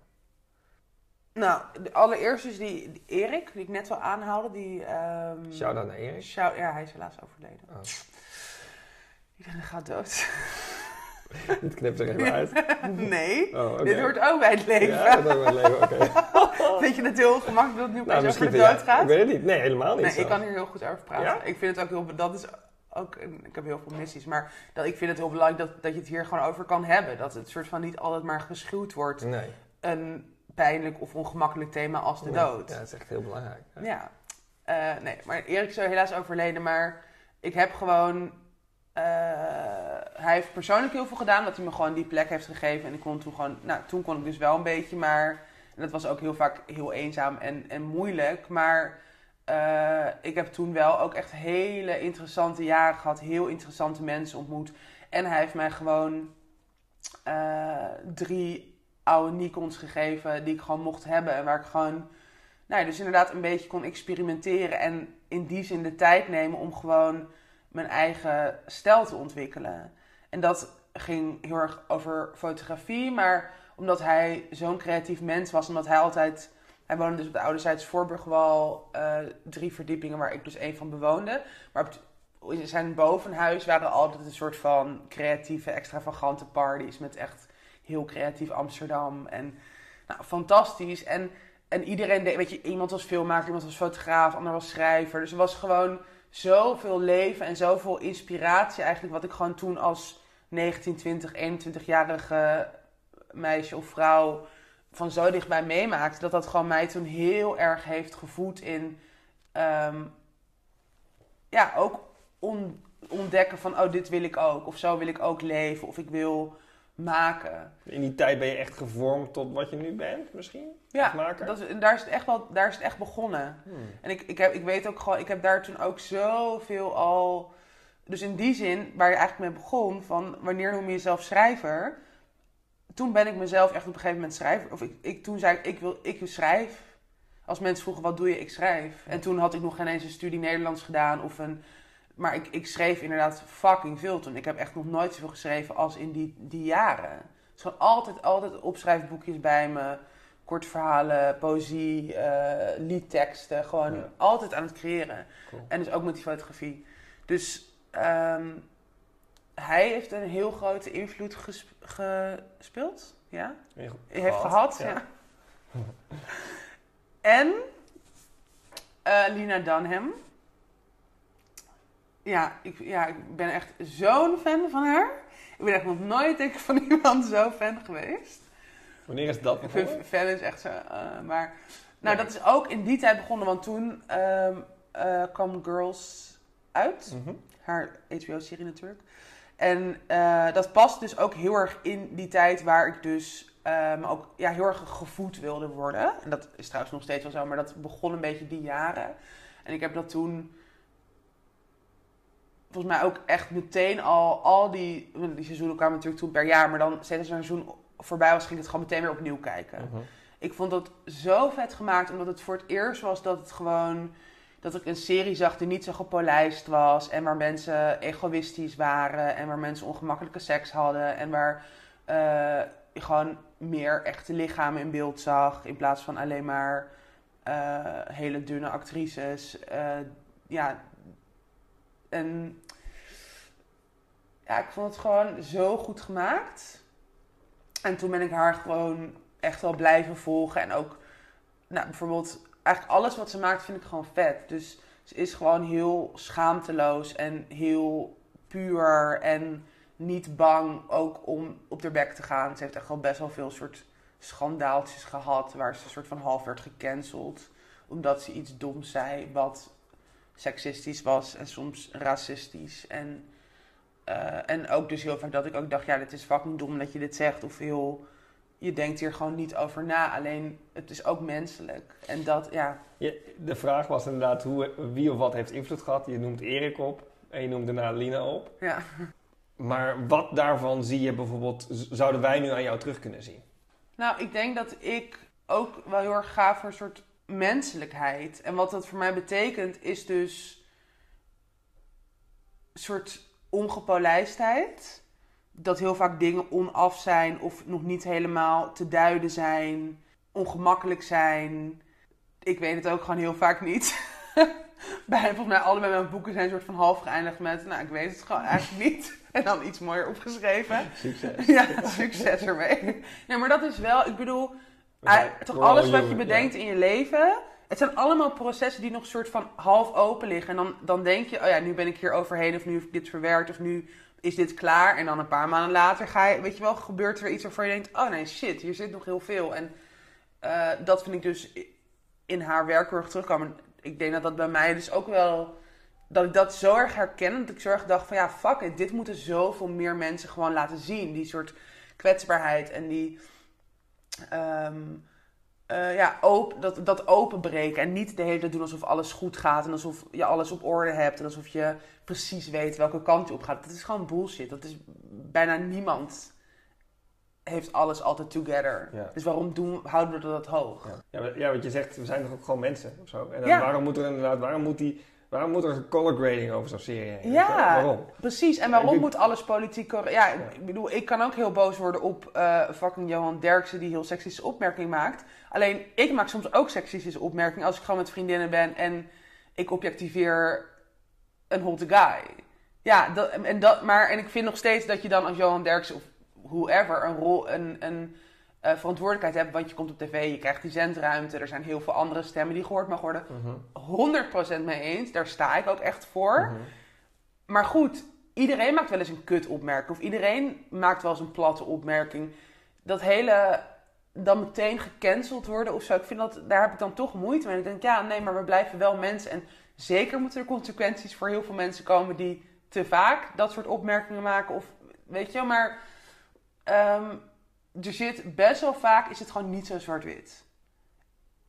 Nou, de allereerst is die, die Erik, die ik net al aanhaalde. Die, ehm, Shout-out naar Erik. shout- ja, hij is helaas overleden. Oh. Iedereen gaat dood. [laughs] Dit knipt er even uit. [laughs] nee, Oh, dit hoort ook bij het leven. Ja, dat hoort bij het leven, oké. [laughs] Vind je het heel gemakkelijk dat het nu opeens Nou, over de dood gaat? Ik weet het niet. Nee, helemaal niet Nee, zo. ik kan hier heel goed over praten. Ja? Ik vind het ook heel... Dat is ook... Ik heb heel veel missies, maar dat, ik vind het heel belangrijk dat, dat je het hier gewoon over kan hebben. Dat het soort van niet altijd maar geschuwd wordt. Nee. Een pijnlijk of ongemakkelijk thema als de dood. Ja, dat is echt heel belangrijk. Ja. Eh, nee, maar Erik is helaas overleden. Maar ik heb gewoon... eh, hij heeft persoonlijk heel veel gedaan. Dat hij me gewoon die plek heeft gegeven. En ik kon toen gewoon... Nou, toen kon ik dus wel een beetje. Maar en dat was ook heel vaak heel eenzaam en, en moeilijk. Maar eh, ik heb toen wel ook echt hele interessante jaren gehad. Heel interessante mensen ontmoet. En hij heeft mij gewoon drie oude Nikons gegeven die ik gewoon mocht hebben. En waar ik gewoon, nou ja, dus inderdaad een beetje kon experimenteren. En in die zin de tijd nemen om gewoon mijn eigen stijl te ontwikkelen. En dat ging heel erg over fotografie. Maar omdat hij zo'n creatief mens was, omdat hij altijd... Hij woonde dus op de ouderzijds Voorburgwal, eh drie verdiepingen waar ik dus één van bewoonde. Maar op zijn bovenhuis waren altijd een soort van creatieve, extravagante parties met echt heel creatief Amsterdam. En nou, fantastisch. En, en iedereen deed, weet je, iemand was filmmaker, iemand was fotograaf, ander was schrijver. Dus er was gewoon zoveel leven en zoveel inspiratie eigenlijk, wat ik gewoon toen als 19, 20, 21-jarige meisje of vrouw van zo dichtbij meemaakte, dat dat gewoon mij toen heel erg heeft gevoed in, ehm, ja, ook on- ontdekken van, oh, dit wil ik ook. Of zo wil ik ook leven. Of ik wil maken. In die tijd ben je echt gevormd tot wat je nu bent, misschien? Ja, maker? dat, is- en daar is het echt wel, daar is het echt begonnen. Hmm. En ik, ik, heb, ik weet ook gewoon, ik heb daar toen ook zoveel al. Dus in die zin, waar je eigenlijk mee begon, van wanneer noem je jezelf schrijver? Toen ben ik mezelf echt op een gegeven moment schrijver. Of ik, ik, toen zei ik, ik wil, ik schrijf. Als mensen vroegen, wat doe je? Ik schrijf. En toen had ik nog geen eens een studie Nederlands gedaan. Of een, maar ik, ik schreef inderdaad fucking veel toen. Ik heb echt nog nooit zoveel geschreven als in die, die jaren. Is gewoon altijd, altijd opschrijfboekjes bij me. Korte verhalen, poëzie, eh, liedteksten. Gewoon Ja. altijd aan het creëren. Cool. En dus ook met die fotografie. Dus ehm, hij heeft een heel grote invloed ges- gespeeld. Ja? Heeft gehad. ja. Ja. [laughs] En eh, Lina Dunham. Ja ik, ja, ik ben echt zo'n fan van haar. Ik ben echt nog nooit denk ik, van [laughs] iemand zo fan geweest. Wanneer is dat Ik vind begonnen? fan is echt zo. eh, maar nou, Nee. dat is ook in die tijd begonnen, want toen ehm eh, kwam Girls uit Mhm. haar HBO-serie natuurlijk. En eh, dat past dus ook heel erg in die tijd waar ik dus ook ja, heel erg gevoed wilde worden. En dat is trouwens nog steeds wel zo, maar dat begon een beetje die jaren. En ik heb dat toen volgens mij ook echt meteen al, al die, die seizoenen kwamen natuurlijk toen per jaar, maar dan steeds als er een seizoen voorbij was, ging ik het gewoon meteen weer opnieuw kijken. Mhm. Ik vond dat zo vet gemaakt, omdat het voor het eerst was dat het gewoon. Dat ik een serie zag die niet zo gepolijst was. En waar mensen egoïstisch waren. En waar mensen ongemakkelijke seks hadden. En waar eh, je gewoon meer echte lichamen in beeld zag. In plaats van alleen maar eh, hele dunne actrices. Eh, ja. En. Ja, ik vond het gewoon zo goed gemaakt. En toen ben ik haar gewoon echt wel blijven volgen. En ook, nou, bijvoorbeeld, eigenlijk alles wat ze maakt vind ik gewoon vet. Dus ze is gewoon heel schaamteloos en heel puur en niet bang ook om op haar bek te gaan. Ze heeft echt wel best wel veel soort schandaaltjes gehad waar ze een soort van half werd gecanceld. Omdat ze iets doms zei wat seksistisch was en soms racistisch. En, eh, en ook dus heel vaak dat ik ook dacht, ja, dit is fucking dom dat je dit zegt. Of heel, je denkt hier gewoon niet over na. Alleen, het is ook menselijk. En dat, ja, de vraag was inderdaad hoe, wie of wat heeft invloed gehad. Je noemt Erik op en je noemt daarna Lina op. ja. Maar wat daarvan zie je bijvoorbeeld, zouden wij nu aan jou terug kunnen zien? Nou, ik denk dat ik ook wel heel erg ga voor een soort menselijkheid. En wat dat voor mij betekent, is dus een soort ongepolijstheid. Dat heel vaak dingen onaf zijn of nog niet helemaal te duiden zijn, ongemakkelijk zijn. Ik weet het ook gewoon heel vaak niet. [laughs] bij, volgens mij allebei mijn boeken zijn een soort van half geëindigd met, nou, ik weet het gewoon eigenlijk niet. [laughs] En dan iets mooier opgeschreven. [laughs] Succes. Ja, succes ermee. Nee, maar dat is wel, ik bedoel, Ah, toch alles wat je bedenkt in je leven. Het zijn allemaal processen die nog soort van half open liggen. En dan, dan denk je, oh ja, nu ben ik hier overheen. Of nu heb ik dit verwerkt. Of nu is dit klaar. En dan een paar maanden later ga je, weet je wel, gebeurt er iets waarvan je denkt, oh nee, shit, hier zit nog heel veel. En eh, dat vind ik dus in haar werk terugkomen. Ik denk dat dat bij mij dus ook wel, dat ik dat zo erg herken. Dat ik zo erg dacht van, ja, fuck it, dit moeten zoveel meer mensen gewoon laten zien. Die soort kwetsbaarheid en die ehm, eh, ja, open, dat, dat openbreken. En niet de hele tijd doen alsof alles goed gaat. En alsof je alles op orde hebt. En alsof je precies weet welke kant je op gaat. Dat is gewoon bullshit. Dat is bijna niemand heeft alles altijd together. Ja. Dus waarom doen, houden we dat hoog? Ja. Ja, maar- ja, wat je zegt, we zijn toch ook gewoon mensen of zo. En dan waarom moet er inderdaad, waarom moet, die, waarom moet er een color grading over zo'n serie heen? Ja. Waarom? Precies, en waarom moet alles politiek correct... Ja, ik bedoel, ik kan ook heel boos worden op eh, fucking Johan Derksen die heel seksistische opmerkingen maakt. Alleen, ik maak soms ook seksistische opmerkingen als ik gewoon met vriendinnen ben en ik objectiveer een hotte guy. Ja, dat, en dat, maar en ik vind nog steeds dat je dan als Johan Derksen of whoever een rol, een, een eh, verantwoordelijkheid hebt, want je komt op tv, je krijgt die zendruimte, er zijn heel veel andere stemmen die gehoord mogen worden. Mhm. 100% mee eens, daar sta ik ook echt voor. Mhm. Maar goed, iedereen maakt wel eens een kut opmerking. Of iedereen maakt wel eens een platte opmerking. Dat hele dan meteen gecanceld worden of zo. Ik vind dat, daar heb ik dan toch moeite mee. Ik denk, ja, nee, maar we blijven wel mensen. En zeker moeten er consequenties voor heel veel mensen komen die te vaak dat soort opmerkingen maken. Of weet je, wel, maar ehm, er zit best wel vaak, is het gewoon niet zo zwart-wit.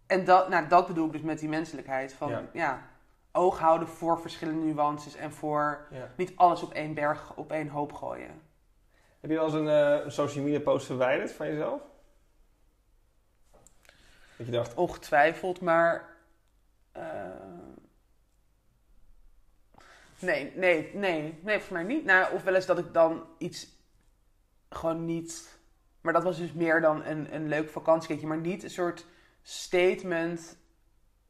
En dat, nou, dat bedoel ik dus met die menselijkheid. Van, Ja. ja. oog houden voor verschillende nuances en voor Ja. niet alles op één berg, op één hoop gooien. Heb je wel eens een, eh, social media post verwijderd van jezelf? Dat je dacht, Ongetwijfeld, maar. eh, nee, nee, nee, nee, voor mij niet. Nou, of wel eens dat ik dan iets gewoon niet. Maar dat was dus meer dan een, een leuk vakantieketje, maar niet een soort statement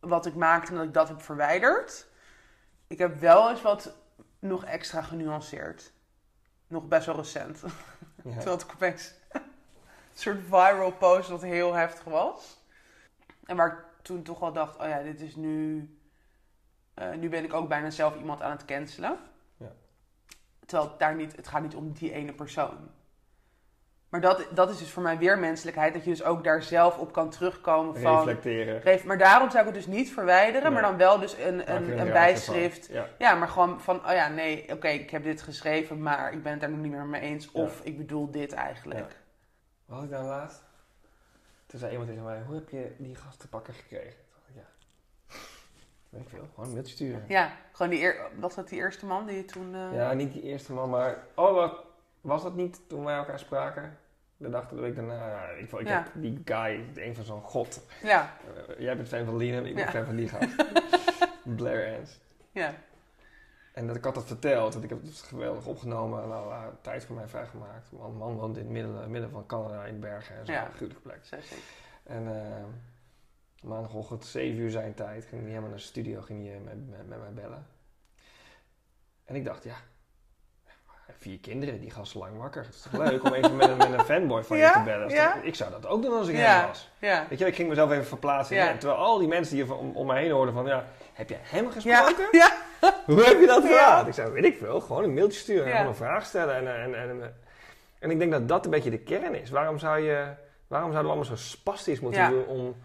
wat ik maakte en dat ik dat heb verwijderd. Ik heb wel eens wat nog extra genuanceerd. Nog best wel recent. [laughs] ja. Terwijl het opeens een soort viral post dat heel heftig was. En waar ik toen toch wel dacht, oh ja, dit is nu... eh, nu ben ik ook bijna zelf iemand aan het cancelen. Ja. Terwijl het, daar niet, het gaat niet om die ene persoon. Maar dat, dat is dus voor mij weer menselijkheid. Dat je dus ook daar zelf op kan terugkomen van... reflecteren. Maar daarom zou ik het dus niet verwijderen. Nee. Maar dan wel dus een, een, een bijschrift. Ja. Ja, maar gewoon van, oh ja, nee, oké, ik heb dit geschreven, maar ik ben het daar nog niet meer mee eens. Of ik bedoel dit eigenlijk. Wat had ik dan laatst? Toen zei iemand tegen mij, hoe heb je die gast te pakken gekregen? Ik, ja, weet ik veel, gewoon een mailtje sturen. Ja, gewoon die eer, was dat die eerste man die je toen... eh, Ja, niet die eerste man, maar... Oh, wat, was dat niet toen wij elkaar spraken? De dag de week daarna. Ik, ik Ja. heb die guy, een van zo'n god. ja, Eh, jij bent fan van Liam, ik ben Ja. fan van die gast. [laughs] Blair Ans. ja, En dat ik had dat verteld, want ik heb het geweldig opgenomen. Nou, uh, tijd voor mij vrijgemaakt. Man, man woont in het midden, midden van Canada in bergen en zo. Ja. Een gruwelijke plek. zeker. En eh, maandagochtend 7 uur zijn tijd ging hij helemaal naar de studio, ging hij met, met, met mij bellen. En ik dacht, ja, vier kinderen, die gaan zo lang wakker. Het is toch leuk om even met een, met een fanboy van Ja, je te bellen. Ja. toch- ik zou dat ook doen als ik Ja. hem was. Ja, Weet je, ik ging mezelf even verplaatsen. En terwijl al die mensen die om, om mij heen hoorden van, ja, heb jij hem gesproken? ja, Hoe heb je dat gedaan? Ik zei, weet ik veel, gewoon een mailtje sturen en een vraag stellen. En, en, en, en, ik denk dat dat een beetje de kern is. Waarom, zou je, waarom zouden we allemaal zo spastisch moeten doen om...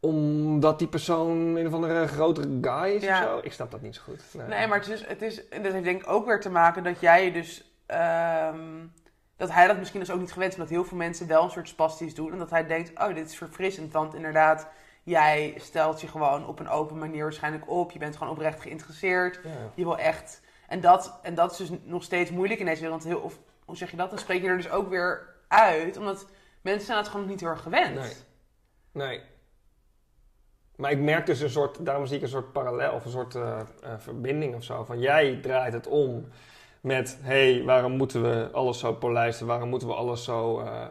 Omdat die persoon een of andere grotere guy is Ja. of zo? Ik snap dat niet zo goed. Nee, maar het is, het is, en dat heeft denk ik ook weer te maken dat jij dus... ehm, dat hij dat misschien dus ook niet gewend is, omdat heel veel mensen wel een soort spastisch doen. En dat hij denkt, oh, dit is verfrissend. Want inderdaad, jij stelt je gewoon op een open manier waarschijnlijk op. Je bent gewoon oprecht geïnteresseerd. Ja. Je wil echt... En dat, en dat is dus nog steeds moeilijk in deze wereld. Heel, of hoe zeg je dat? Dan spreek je er dus ook weer uit. Omdat mensen zijn het gewoon niet heel erg gewend. Nee. Nee. Maar ik merk dus een soort, daarom zie ik een soort parallel of een soort eh, eh, verbinding of zo. Van jij draait het om met, hé, hey, waarom moeten we alles zo polijsten? Waarom moeten we alles zo, eh,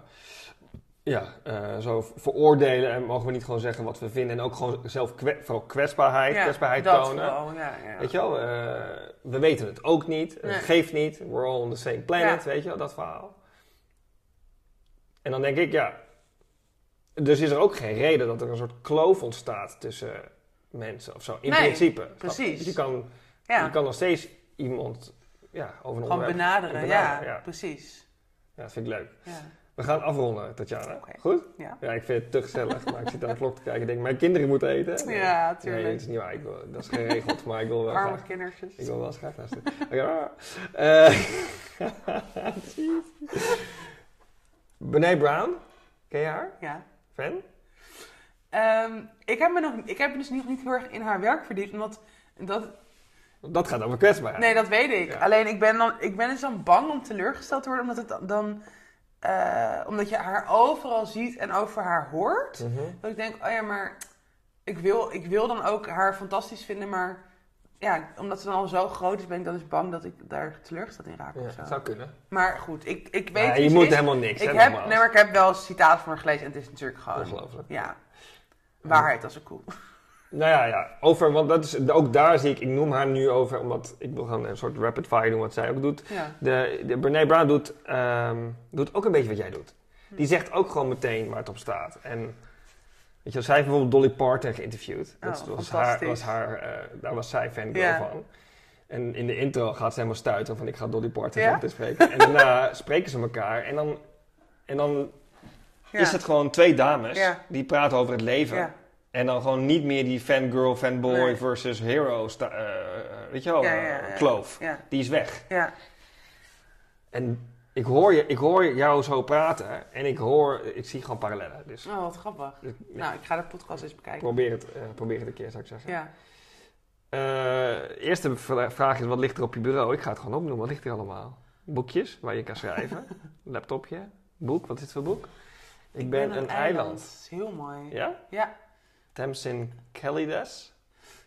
ja, zo veroordelen en mogen we niet gewoon zeggen wat we vinden. En ook gewoon zelf kwe- vooral kwetsbaarheid, Ja, kwetsbaarheid dat tonen. ja, ja. Weet je wel, we weten het ook niet. Het geeft niet. We're all on the same planet, weet je wel, dat verhaal. En dan denk ik, ja... Dus is er ook geen reden dat er een soort kloof ontstaat tussen mensen of zo. In Nee, principe. precies. Dus je kan, Ja, je kan nog steeds iemand ja, over een gewoon benaderen, benaderen, ja, ja. precies. Ja, dat vind ik leuk. Ja. We gaan afronden, Tatjana. Oké. Goed? Ja. Ja, ik vind het te gezellig, maar ik zit aan de klok te kijken en denk, mijn kinderen moeten eten. Ja, Nee, tuurlijk. dat is niet waar. Ik wil, dat is geregeld, maar ik wil wel Arme graag kindertjes. ik wil wel eens graag. Oké, eh, [laughs] Brene Brown, ken je haar? Ja. Fan? Ehm, ik, heb me nog, ik heb me dus nog niet heel erg in haar werk verdiept, omdat dat, Dat gaat over kwetsbaarheid. nee, dat weet ik. Ja. Alleen ik ben, dan, ik ben dus dan bang om teleurgesteld te worden, omdat, het dan- dan, eh, omdat je haar overal ziet en over haar hoort. Mhm. Dat ik denk, oh ja, maar ik wil, ik wil dan ook haar fantastisch vinden, maar ja, omdat ze dan al zo groot is, ben ik dan dus bang dat ik daar teleurgesteld in raak Ja, of zo. zou kunnen. Maar goed, ik, ik weet Ja, je moet is. helemaal niks, Ik hè, heb, nee, maar ik heb wel citaat van haar gelezen en het is natuurlijk gewoon... Ongelooflijk. Ja, waarheid als een koe. [laughs] Nou ja, ja, over, want dat is, ook daar zie ik, ik noem haar nu over, omdat ik wil gewoon een soort rapid fire doen wat zij ook doet. Ja. De, de Brene Brown doet, ehm, doet ook een beetje wat jij doet. Hm. Die zegt ook gewoon meteen waar het op staat. En weet je, zij heeft bijvoorbeeld Dolly Parton geïnterviewd. Dat Oh, was haar, was haar, eh, daar was zij fangirl Ja. van. En in de intro gaat ze helemaal stuiten van ik ga Dolly Parton Ja? te spreken. En daarna [laughs] spreken ze elkaar en dan, en dan Ja. is het gewoon twee dames Ja. die praten over het leven. En dan gewoon niet meer die fangirl, fanboy Nee. versus hero, eh, weet je wel, kloof. Die is weg. ja. En ik hoor, je, ik hoor jou zo praten en ik hoor, ik zie gewoon parallellen. Dus Oh, wat grappig. ja, Nou, ik ga de podcast eens bekijken. probeer, het, eh, probeer het een keer, zou ik zeggen. Ja. Eh, eerste vra- vraag is, wat ligt er op je bureau? Ik ga het gewoon opnoemen. Wat ligt er allemaal? Boekjes waar je kan schrijven. [laughs] Laptopje. Boek. Wat is het voor boek? Ik, ben, een, eiland. Heel mooi. Ja? Ja. Tamsin Kellydes.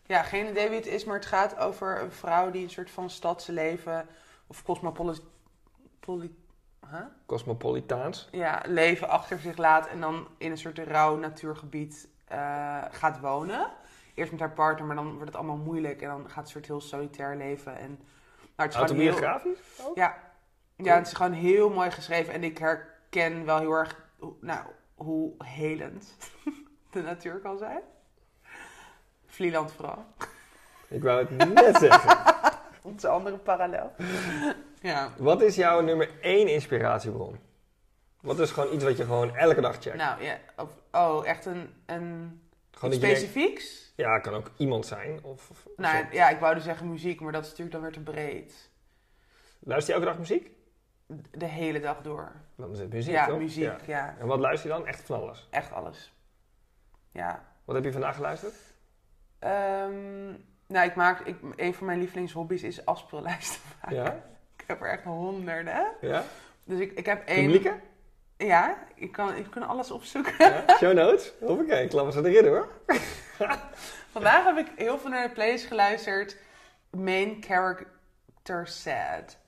Ja, geen idee wie het is, maar het gaat over een vrouw die een soort van stadse leven of cosmopolit... Huh? Cosmopolitaans. ja, leven achter zich laat en dan in een soort rauw natuurgebied eh, gaat wonen. Eerst met haar partner, maar dan wordt het allemaal moeilijk en dan gaat een soort heel solitair leven. En, nou, het heel-? Ja. ja, het is gewoon heel mooi geschreven en ik herken wel heel erg hoe- nou, hoe helend [laughs] de natuur kan zijn. Vlieland vooral. Ik wou het net zeggen. [laughs] Onze andere parallel. Ja. Wat is jouw nummer één inspiratiebron? Wat is gewoon iets wat je gewoon elke dag checkt? Nou ja, of, oh, echt een, een gewoon iets denkt, specifieks? ja, het kan ook iemand zijn. Of, of Nou ja, ik wou dus zeggen muziek, maar dat is natuurlijk dan weer te breed. Luister je elke dag muziek? De hele dag door. Dan is het muziek, ja, toch? muziek, Ja. ja. En wat luister je dan? Echt van alles. Echt alles. Ja. Wat heb je vandaag geluisterd? Ehm, nou, ik maak, ik, een van mijn lievelingshobby's is afspeellijsten [laughs] maken. Ja? Ik heb er echt honderden. Ja? Dus ik, ik heb één... Publieke? Ja, ik kan, ik kan alles opzoeken. Ja? Show notes? Hoppakee, klappen ze erin hoor. [laughs] Vandaag heb ik heel veel naar de playlist geluisterd. Main character sad.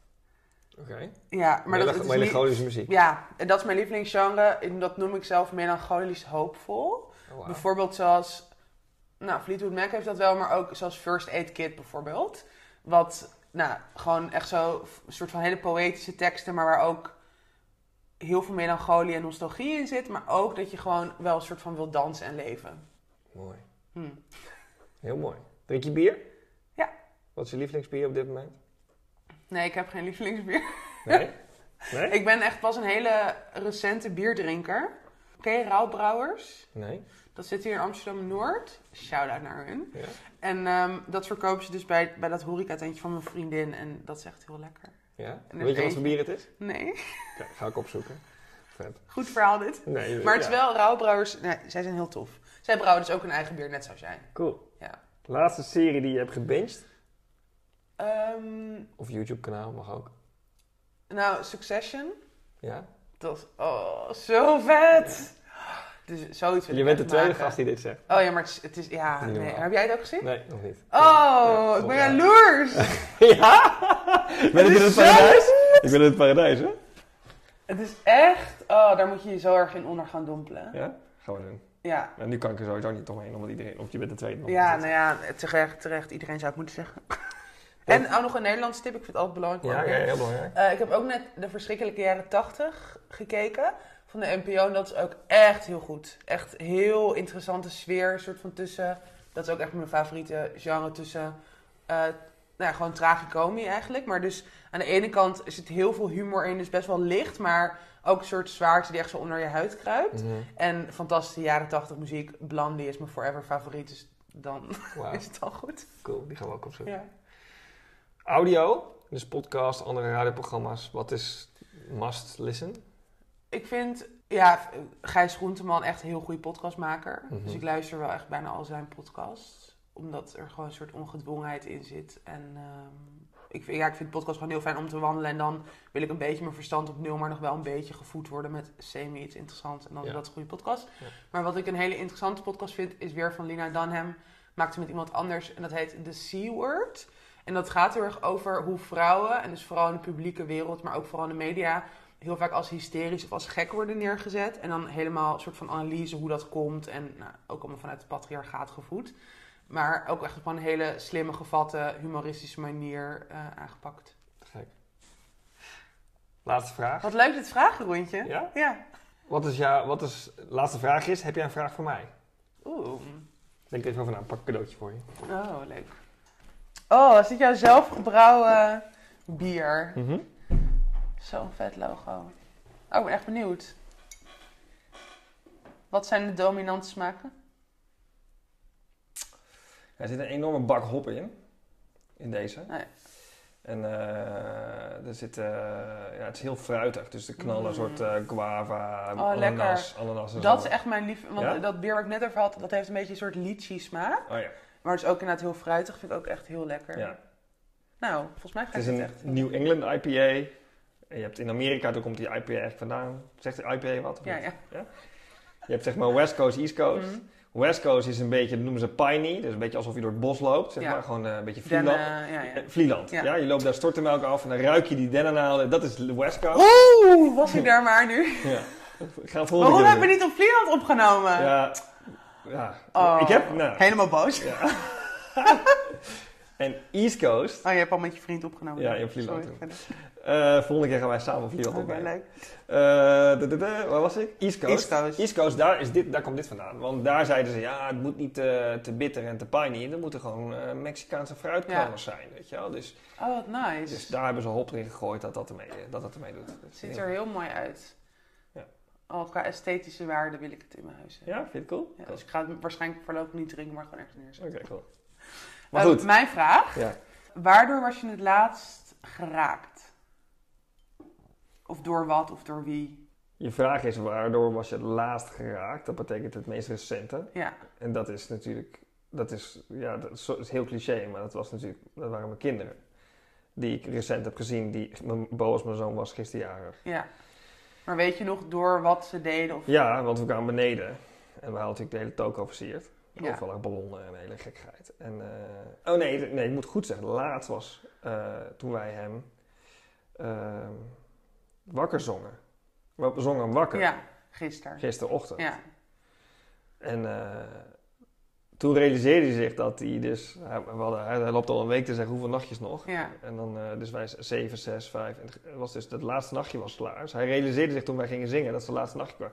Oké. Ja, maar dat is. Melancholische muziek. Ja, en dat is mijn lievelingsgenre. En dat noem ik zelf melancholisch hoopvol. Oh, wauw. Bijvoorbeeld zoals... Nou, Fleetwood Mac heeft dat wel, maar ook zoals First Aid Kit bijvoorbeeld. Wat, nou, gewoon echt zo een soort van hele poëtische teksten, maar waar ook heel veel melancholie en nostalgie in zit. Maar ook dat je gewoon wel een soort van wil dansen en leven. Mooi. Hm. Heel mooi. Drink je bier? Ja. Wat is je lievelingsbier op dit moment? Nee, ik heb geen lievelingsbier. Nee? [laughs] Nee? Ik ben echt pas een hele recente bierdrinker. Oké, Rauwbrouwers. Nee? Dat zit hier in Amsterdam-Noord. Shout-out naar hun. Ja? En ehm, dat verkopen ze dus bij, bij dat horecatentje van mijn vriendin. En dat is echt heel lekker. Ja? Weet je wat voor bier het is? Nee, [laughs] Kijk, ga ik opzoeken. Vet. goed verhaal dit. Nee, Maar het is wel Rauwbrouwers. Nee, zij zijn heel tof. Zij brouwen dus ook hun eigen bier, net zoals jij. Cool. Ja. Laatste serie die je hebt gebinged? Ehm, Of YouTube kanaal, mag ook. nou, Succession. Ja? Dat is oh, zo vet. Dus zoiets Je bent de tweede maken. gast die dit zegt. Oh ja, maar het is... Het is ja, nee. Heb jij het ook gezien? Nee, nog niet. Oh, ik ben ja. jaloers. [laughs] Ja? Ben ik in het paradijs? Ik ben in het paradijs, hè? Het is echt... Oh, daar moet je je zo erg in onder gaan dompelen. Ja? Gaan we doen. Ja. En nu kan ik er sowieso niet omheen, omdat iedereen... Of je bent de tweede nog. Ja, nou ja, terecht, terecht. Iedereen zou het moeten zeggen. En ook nog een Nederlandse tip. Ik vind het altijd belangrijk. Ja, ja, heel belangrijk. Eh, ik heb ook net de verschrikkelijke jaren 80 gekeken van de NPO. En dat is ook echt heel goed. Echt heel interessante sfeer. Een soort van tussen. Dat is ook echt mijn favoriete genre tussen. eh nou ja, gewoon tragicomie eigenlijk. Maar dus aan de ene kant zit heel veel humor in. Dus best wel licht. Maar ook een soort zwaarte die echt zo onder je huid kruipt. Mhm. En fantastische jaren 80 muziek. Blondie is mijn forever favoriet. Dus dan [laughs] Wauw, is het al goed. cool. Die gaan we ook opzoeken. Ja. Audio, dus podcast, andere radioprogramma's. Wat is must listen? Ik vind ja, Gijs Groenteman echt een heel goede podcastmaker. Mhm. Dus ik luister wel echt bijna al zijn podcasts. Omdat er gewoon een soort ongedwongenheid in zit. En ehm, ik, vind, ja, ik vind podcast gewoon heel fijn om te wandelen. En dan wil ik een beetje mijn verstand op nul, maar nog wel een beetje gevoed worden met semi iets interessants. En dan Ja. is dat een goede podcast. Ja. Maar wat ik een hele interessante podcast vind, is weer van Lina Dunham. Maakte met iemand anders en dat heet The C-Word. En dat gaat heel erg over hoe vrouwen, en dus vooral in de publieke wereld, maar ook vooral in de media, heel vaak als hysterisch of als gek worden neergezet. En dan helemaal een soort van analyse hoe dat komt. En nou, ook allemaal vanuit het patriarchaat gevoed. Maar ook echt op een hele slimme, gevatte, humoristische manier eh, aangepakt. Gek. Laatste vraag. Wat leuk dit vragenrondje. Ja? Ja. Wat is jouw... Wat is... Laatste vraag is, heb jij een vraag voor mij? Oeh. Denk even over na. Pak een cadeautje voor je. Oh, leuk. Oh, is dit jouw zelfgebrouwen bier? Mhm. Zo'n vet logo. Oh, ik ben echt benieuwd. Wat zijn de dominante smaken? Er zit een enorme bak hop in. In deze. Nee. En eh, er zit, eh, ja, het is heel fruitig. Dus er knallen een Mm. soort eh, guava, Oh, ananas, ananas Dat zo. is echt mijn lief. Want Ja? dat bier waar ik net over had, dat heeft een beetje een soort lychee smaak. Oh ja, Maar het is ook inderdaad heel fruitig. Vind ik ook echt heel lekker. ja. Nou, volgens mij ga Het is ik een het echt... New England IPA. En je hebt in Amerika, daar komt die IPA eigenlijk vandaan. Zegt de IPA wat? Ja, niet? ja. Je hebt zeg maar West Coast, East Coast. Mhm. West Coast is een beetje, dat noemen ze piney. Dus een beetje alsof je door het bos loopt. Zeg Ja. maar gewoon eh, een beetje Vlieland. eh, ja, ja. Vlieland. Ja. Ja. je loopt daar stortenmelk af en dan ruik je die dennennaalden. Dat is de West Coast. Oeh, was ik daar maar nu. [laughs] Ja. Ik ga het volgende Waarom keer hebben we niet op Vlieland opgenomen? Ja, ja. Oh, ik heb, nou, Helemaal boos. ja. [laughs] en East Coast, Oh, je hebt al met je vriend opgenomen. Ja, in Vlieland Sorry, eh volgende keer gaan wij samen Vlieland Oké, opnemen. leuk. Eh, de- de- de- waar was ik? East Coast. East Coast. East Coast, daar, is dit, daar komt dit vandaan. Want daar zeiden ze, ja, het moet niet te, te bitter en te piney. Er moeten gewoon eh, Mexicaanse fruitknallers zijn, weet je wel. Dus, Oh, wat nice. dus daar hebben ze hop erin gegooid dat dat ermee, dat dat ermee doet. Het ziet er heel mooi uit. Ja. Al qua esthetische waarde wil ik het in mijn huis hebben. Ja, vind het cool? Ja, dus ik ga het waarschijnlijk voorlopig niet drinken, maar gewoon ergens neerzetten. Oké, cool. Maar Eh, goed. Mijn vraag. Ja. Waardoor was je het laatst geraakt? Of door wat of door wie? Je vraag is, waardoor was je het laatst geraakt? Dat betekent het meest recente. Ja, En dat is natuurlijk, dat is, ja, dat is, heel cliché, maar dat was natuurlijk, dat waren mijn kinderen. Die ik recent heb gezien, die, mijn Boas, mijn zoon, was gisterjarig. ja. Maar weet je nog door wat ze deden? Of... Ja, want we kwamen beneden en we hadden natuurlijk de hele toko versierd. Ja. Overal ballonnen en hele gekkigheid. En, eh, oh nee, nee, ik moet goed zeggen, laatst was eh, toen wij hem ehm, wakker zongen. We zongen wakker, Ja, gisteren. gisterochtend. Ja. En eh, toen realiseerde hij zich dat hij dus... Hij, hadden, hij, loopt al een week te zeggen hoeveel nachtjes nog. Ja. En dan, eh, dus wij 7, 6, 5. En het was dus het laatste nachtje was klaar. Dus hij realiseerde zich toen wij gingen zingen dat het laatste nachtje kwam.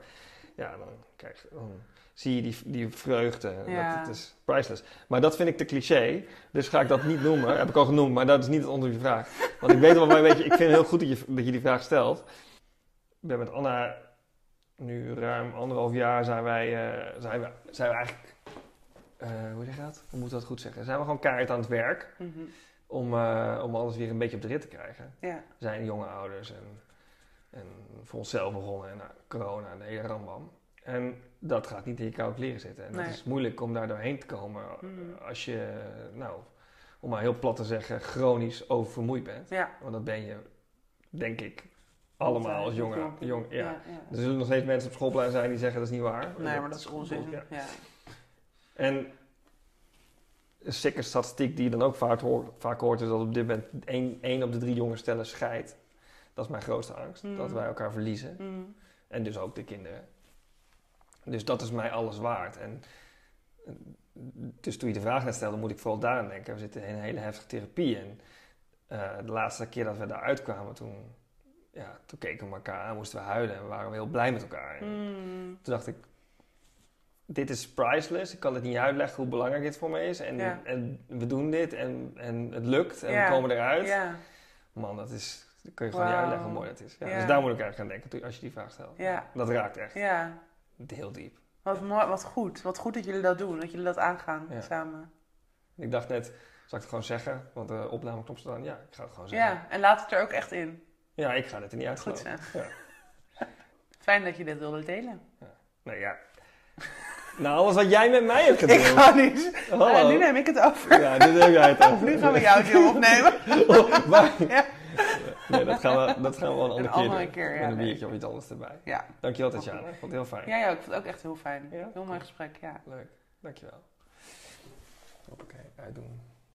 Ja, dan, krijg, dan zie je die, die vreugde. Ja. Dat, het is priceless. Maar dat vind ik te cliché. Dus ga ik dat niet noemen. Heb ik al genoemd, maar dat is niet het onder je vraag. Want ik weet wel, maar weet je, ik vind het heel goed dat je, dat je die vraag stelt. Ik ben met Anna nu ruim anderhalf jaar zijn wij, eh, zijn we, zijn we eigenlijk... eh, hoe zeg je dat? Hoe moet ik dat goed zeggen? Zijn we gewoon kaart aan het werk Mhm. om, eh, om alles weer een beetje op de rit te krijgen. Ja. We zijn jonge ouders en, en voor onszelf begonnen en nou, corona en de hele rambam. En dat gaat niet in je koude kleren zitten. En Nee. dat is moeilijk om daar doorheen te komen Mhm. als je, nou, om maar heel plat te zeggen, chronisch oververmoeid bent. Ja. Want dat ben je, denk ik, allemaal als jonge, Klopt. jong, ja. ja. Er zullen nog steeds mensen op schoolplein zijn die zeggen dat is niet waar. Nee, maar dat is onzin. En een sikke statistiek die je dan ook vaak hoort, vaak hoort is dat op dit moment 1, op de drie jonge stellen scheidt. Dat is mijn grootste angst. Mm. Dat wij elkaar verliezen. Mm. En dus ook de kinderen. Dus dat is mij alles waard. En, eh, dus toen je de vraag net stelde, moet ik vooral daaraan denken. We zitten in een hele heftige therapie. En eh, de laatste keer dat we daaruit kwamen, toen, ja, toen keken we elkaar aan, moesten we huilen. En we waren heel blij met elkaar. En Mm. Toen dacht ik, dit is priceless. Ik kan het niet uitleggen hoe belangrijk dit voor me is. En, Ja. en we doen dit en, en het lukt en Ja. we komen eruit. Ja, Man, dat is, dat kun je gewoon niet uitleggen hoe mooi dat is. Dus daar moet ik eigenlijk aan denken als je die vraag stelt. Dat raakt echt ja. Heel diep. Wat mooi, wat goed. Wat goed dat jullie dat doen, dat jullie dat aangaan Ja. samen. Ik dacht net, zal ik het gewoon zeggen? Want de opnameknop staat aan. Ja, ik ga het gewoon zeggen. Ja, en laat het er ook echt in. Ja, ik ga het er niet uit Goed zeg. Ja. [laughs] Fijn dat je dit wilde delen. Nee, ja. nou, alles wat jij met mij hebt [laughs] Ik gedeeld. ga niet. Hallo. Ja, nu neem ik het over. Ja, heb jij het [laughs] over. Nu gaan we jouw deel opnemen. Oh, waar? Ja. Nee, dat gaan we, dat gaan we wel een andere Een keer andere doen. keer, ja, Met een biertje of iets anders erbij. Ja. Dankjewel Tatjana, ik vond het heel fijn. Ja, ja, ik vond het ook echt heel fijn. Heel mooi gesprek, ja. Leuk, dankjewel. Hoppakee, uitdoen.